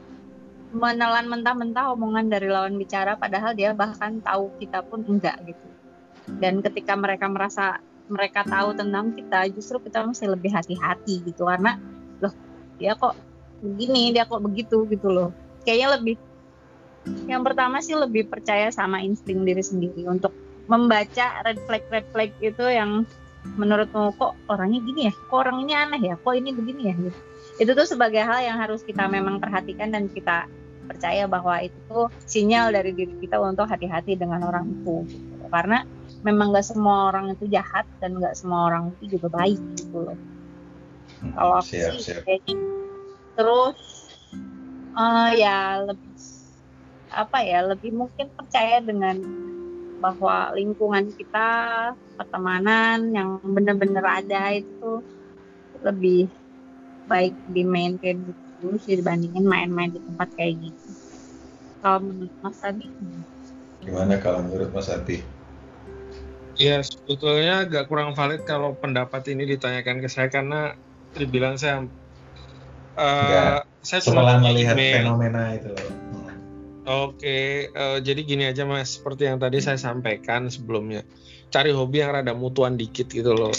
menelan mentah-mentah omongan dari lawan bicara padahal dia bahkan tahu kita pun enggak gitu. Dan ketika mereka merasa mereka tahu tentang kita justru kita masih lebih hati-hati gitu. Karena loh dia kok begini dia kok begitu gitu loh. Kayaknya lebih yang pertama sih lebih percaya sama insting diri sendiri untuk membaca red flag red flag itu yang menurutmu kok orangnya gini ya? Kok orang ini aneh ya? Kok ini begini ya? Gitu. itu tuh sebagai hal yang harus kita memang perhatikan dan kita percaya bahwa itu tuh sinyal dari diri kita untuk hati-hati dengan orang itu gitu. karena memang gak semua orang itu jahat dan gak semua orang itu juga baik gitu loh kalau aku siap sih siap kayaknya terus eh, ya lebih apa ya lebih mungkin percaya dengan bahwa lingkungan kita pertemanan yang benar-benar ada itu lebih baik di maintain dulu sih dibandingin main-main di tempat kayak gitu. Kalau menurut Mas Adi? Gimana kalau menurut Mas Adi? Ya sebetulnya agak kurang valid kalau pendapat ini ditanyakan ke saya karena dibilang saya uh, saya setelah melihat email. fenomena itu loh. Oke, uh, jadi gini aja mas, seperti yang tadi saya sampaikan sebelumnya, cari hobi yang rada mutuan dikit gitu loh,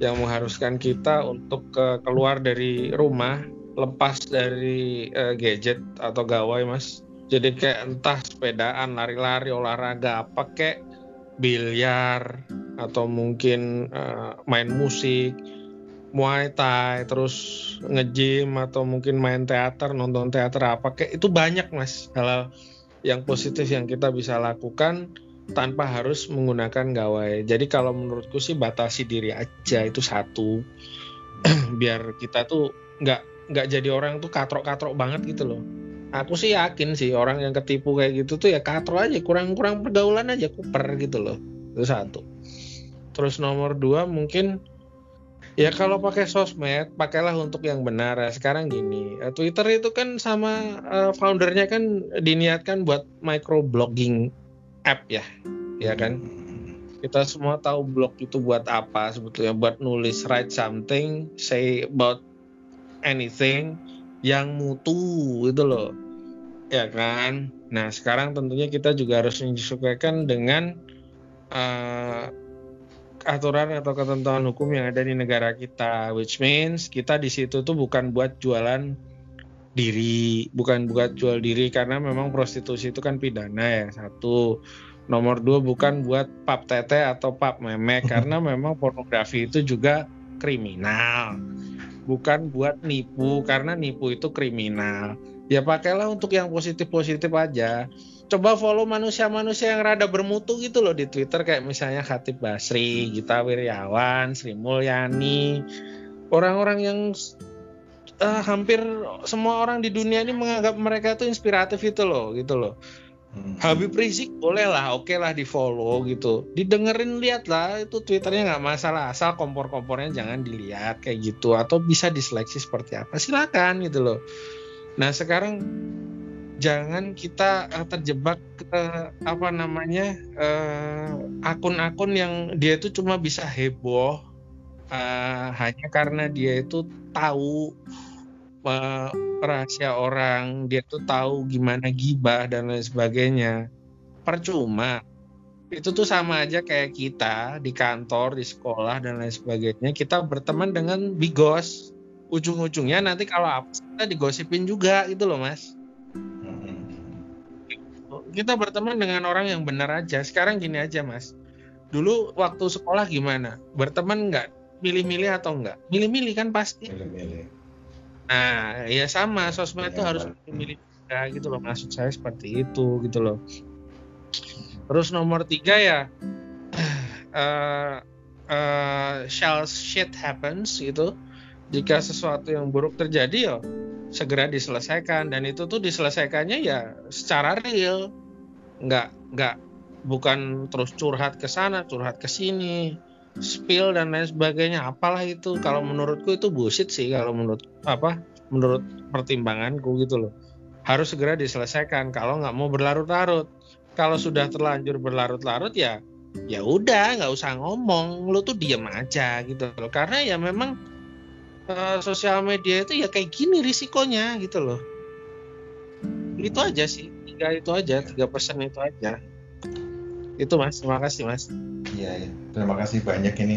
yang mengharuskan kita untuk ke keluar dari rumah, lepas dari uh, gadget atau gawai mas. Jadi kayak entah sepedaan, lari-lari, olahraga, apa kayak biliar atau mungkin uh, main musik Muay Thai, terus nge-gym atau mungkin main teater, nonton teater apa kayak itu banyak mas hal yang positif yang kita bisa lakukan tanpa harus menggunakan gawai. Jadi kalau menurutku sih batasi diri aja itu satu, biar kita tuh nggak nggak jadi orang tuh katrok-katrok banget gitu loh. Aku sih yakin sih orang yang ketipu kayak gitu tuh ya katrok aja, kurang-kurang pergaulan aja kuper gitu loh. Itu satu. Terus nomor dua mungkin Ya kalau pakai sosmed, pakailah untuk yang benar. Ya, sekarang gini, eh, Twitter itu kan sama uh, foundernya kan diniatkan buat microblogging app ya, ya kan? Kita semua tahu blog itu buat apa sebetulnya, buat nulis write something, say about anything yang mutu itu loh, ya kan? Nah sekarang tentunya kita juga harus menyesuaikan dengan uh, aturan atau ketentuan hukum yang ada di negara kita, which means kita di situ tuh bukan buat jualan diri, bukan buat jual diri karena memang prostitusi itu kan pidana ya satu. Nomor dua bukan buat pap tete atau pap memek karena memang pornografi itu juga kriminal. Bukan buat nipu karena nipu itu kriminal. Ya pakailah untuk yang positif-positif aja coba follow manusia-manusia yang rada bermutu gitu loh di Twitter kayak misalnya Khatib Basri, Gita Wirjawan, Sri Mulyani, orang-orang yang uh, hampir semua orang di dunia ini menganggap mereka itu inspiratif itu loh gitu loh. Hmm. Habib Rizik boleh lah, oke okay lah di follow gitu, didengerin lihat lah itu twitternya nggak masalah asal kompor-kompornya jangan dilihat kayak gitu atau bisa diseleksi seperti apa silakan gitu loh. Nah sekarang jangan kita uh, terjebak ke apa namanya eh, akun-akun uh, yang dia itu cuma bisa heboh uh, hanya karena dia itu tahu uh, rahasia orang, dia tuh tahu gimana gibah dan lain sebagainya. Percuma. Itu tuh sama aja kayak kita di kantor, di sekolah dan lain sebagainya. Kita berteman dengan bigos. Ujung-ujungnya nanti kalau apa kita digosipin juga gitu loh, Mas kita berteman dengan orang yang benar aja. Sekarang gini aja, Mas. Dulu waktu sekolah gimana? Berteman nggak? Milih-milih atau enggak? Milih-milih kan pasti. Milih-milih. Nah, ya sama. Sosmed itu ya, harus milih ya, gitu loh. Maksud saya seperti itu gitu loh. Terus nomor tiga ya, uh, uh, shall shit happens gitu. Jika sesuatu yang buruk terjadi ya segera diselesaikan. Dan itu tuh diselesaikannya ya secara real. Nggak nggak bukan terus curhat ke sana curhat ke sini spill dan lain sebagainya. Apalah itu. Kalau menurutku itu bullshit sih kalau menurut apa menurut pertimbanganku gitu loh. Harus segera diselesaikan kalau nggak mau berlarut-larut. Kalau sudah terlanjur berlarut-larut ya ya udah nggak usah ngomong. Lu tuh diem aja gitu loh. Karena ya memang uh, sosial media itu ya kayak gini risikonya gitu loh. Itu aja sih tiga itu aja tiga persen itu aja. Itu mas. Terima kasih mas. Iya ya. terima kasih banyak ini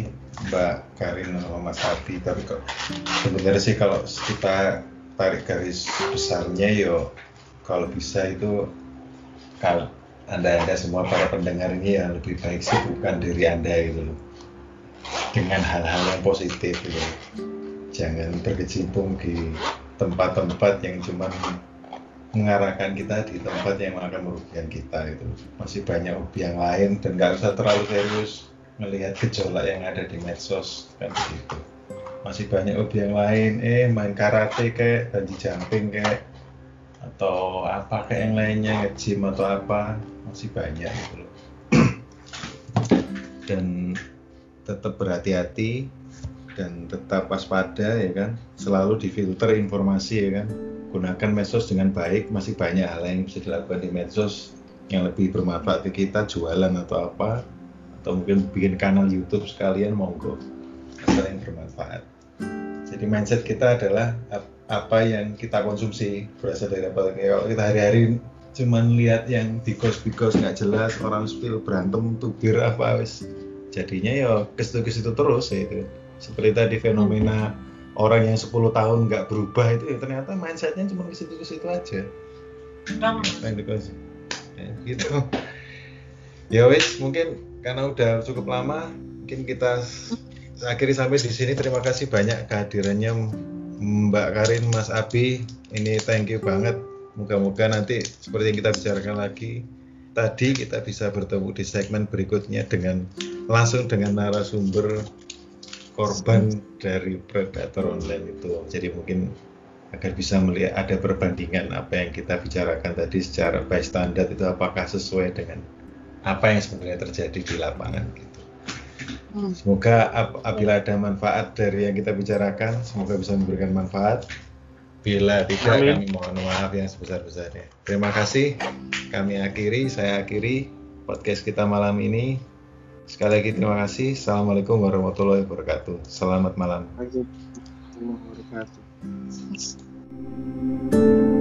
Mbak Karin sama Mas Abi tapi kok sebenarnya sih kalau kita tarik garis besarnya yo kalau bisa itu kalau anda anda semua para pendengar ini yang lebih baik sih bukan diri anda gitu dengan hal-hal yang positif gitu jangan berkecimpung di tempat-tempat yang cuma mengarahkan kita di tempat yang akan merugikan kita itu. Masih banyak hobi yang lain dan nggak usah terlalu serius melihat gejolak yang ada di medsos kan begitu. Masih banyak hobi yang lain eh main karate kayak banji jumping kayak atau apa kayak yang lainnya nge-gym atau apa masih banyak gitu loh. Dan tetap berhati-hati dan tetap waspada ya kan? Selalu difilter informasi ya kan? Gunakan medsos dengan baik masih banyak hal yang bisa dilakukan di medsos yang lebih bermanfaat di kita jualan atau apa atau mungkin bikin kanal YouTube sekalian monggo. Asal yang bermanfaat. Jadi mindset kita adalah apa yang kita konsumsi berasal dari apa kalau kita hari-hari cuman lihat yang bigos-bigos nggak jelas orang spill berantem tubir apa wis. Jadinya ya ke situ terus ya itu seperti tadi fenomena orang yang 10 tahun nggak berubah itu ya ternyata mindsetnya cuma ke situ ke situ aja ya, gitu. Ya wis mungkin karena udah cukup lama mungkin kita akhiri sampai di sini. Terima kasih banyak kehadirannya Mbak Karin Mas Abi. Ini thank you banget. Moga-moga nanti seperti yang kita bicarakan lagi tadi kita bisa bertemu di segmen berikutnya dengan langsung dengan narasumber korban dari predator online itu. Jadi mungkin agar bisa melihat ada perbandingan apa yang kita bicarakan tadi secara bystander itu apakah sesuai dengan apa yang sebenarnya terjadi di lapangan gitu. Hmm. Semoga apabila ada manfaat dari yang kita bicarakan, semoga bisa memberikan manfaat. Bila tidak, Amin. kami mohon maaf yang sebesar-besarnya. Terima kasih. Kami akhiri, saya akhiri podcast kita malam ini. Sekali lagi terima kasih. Assalamualaikum warahmatullahi wabarakatuh. Selamat malam. Warahmatullahi.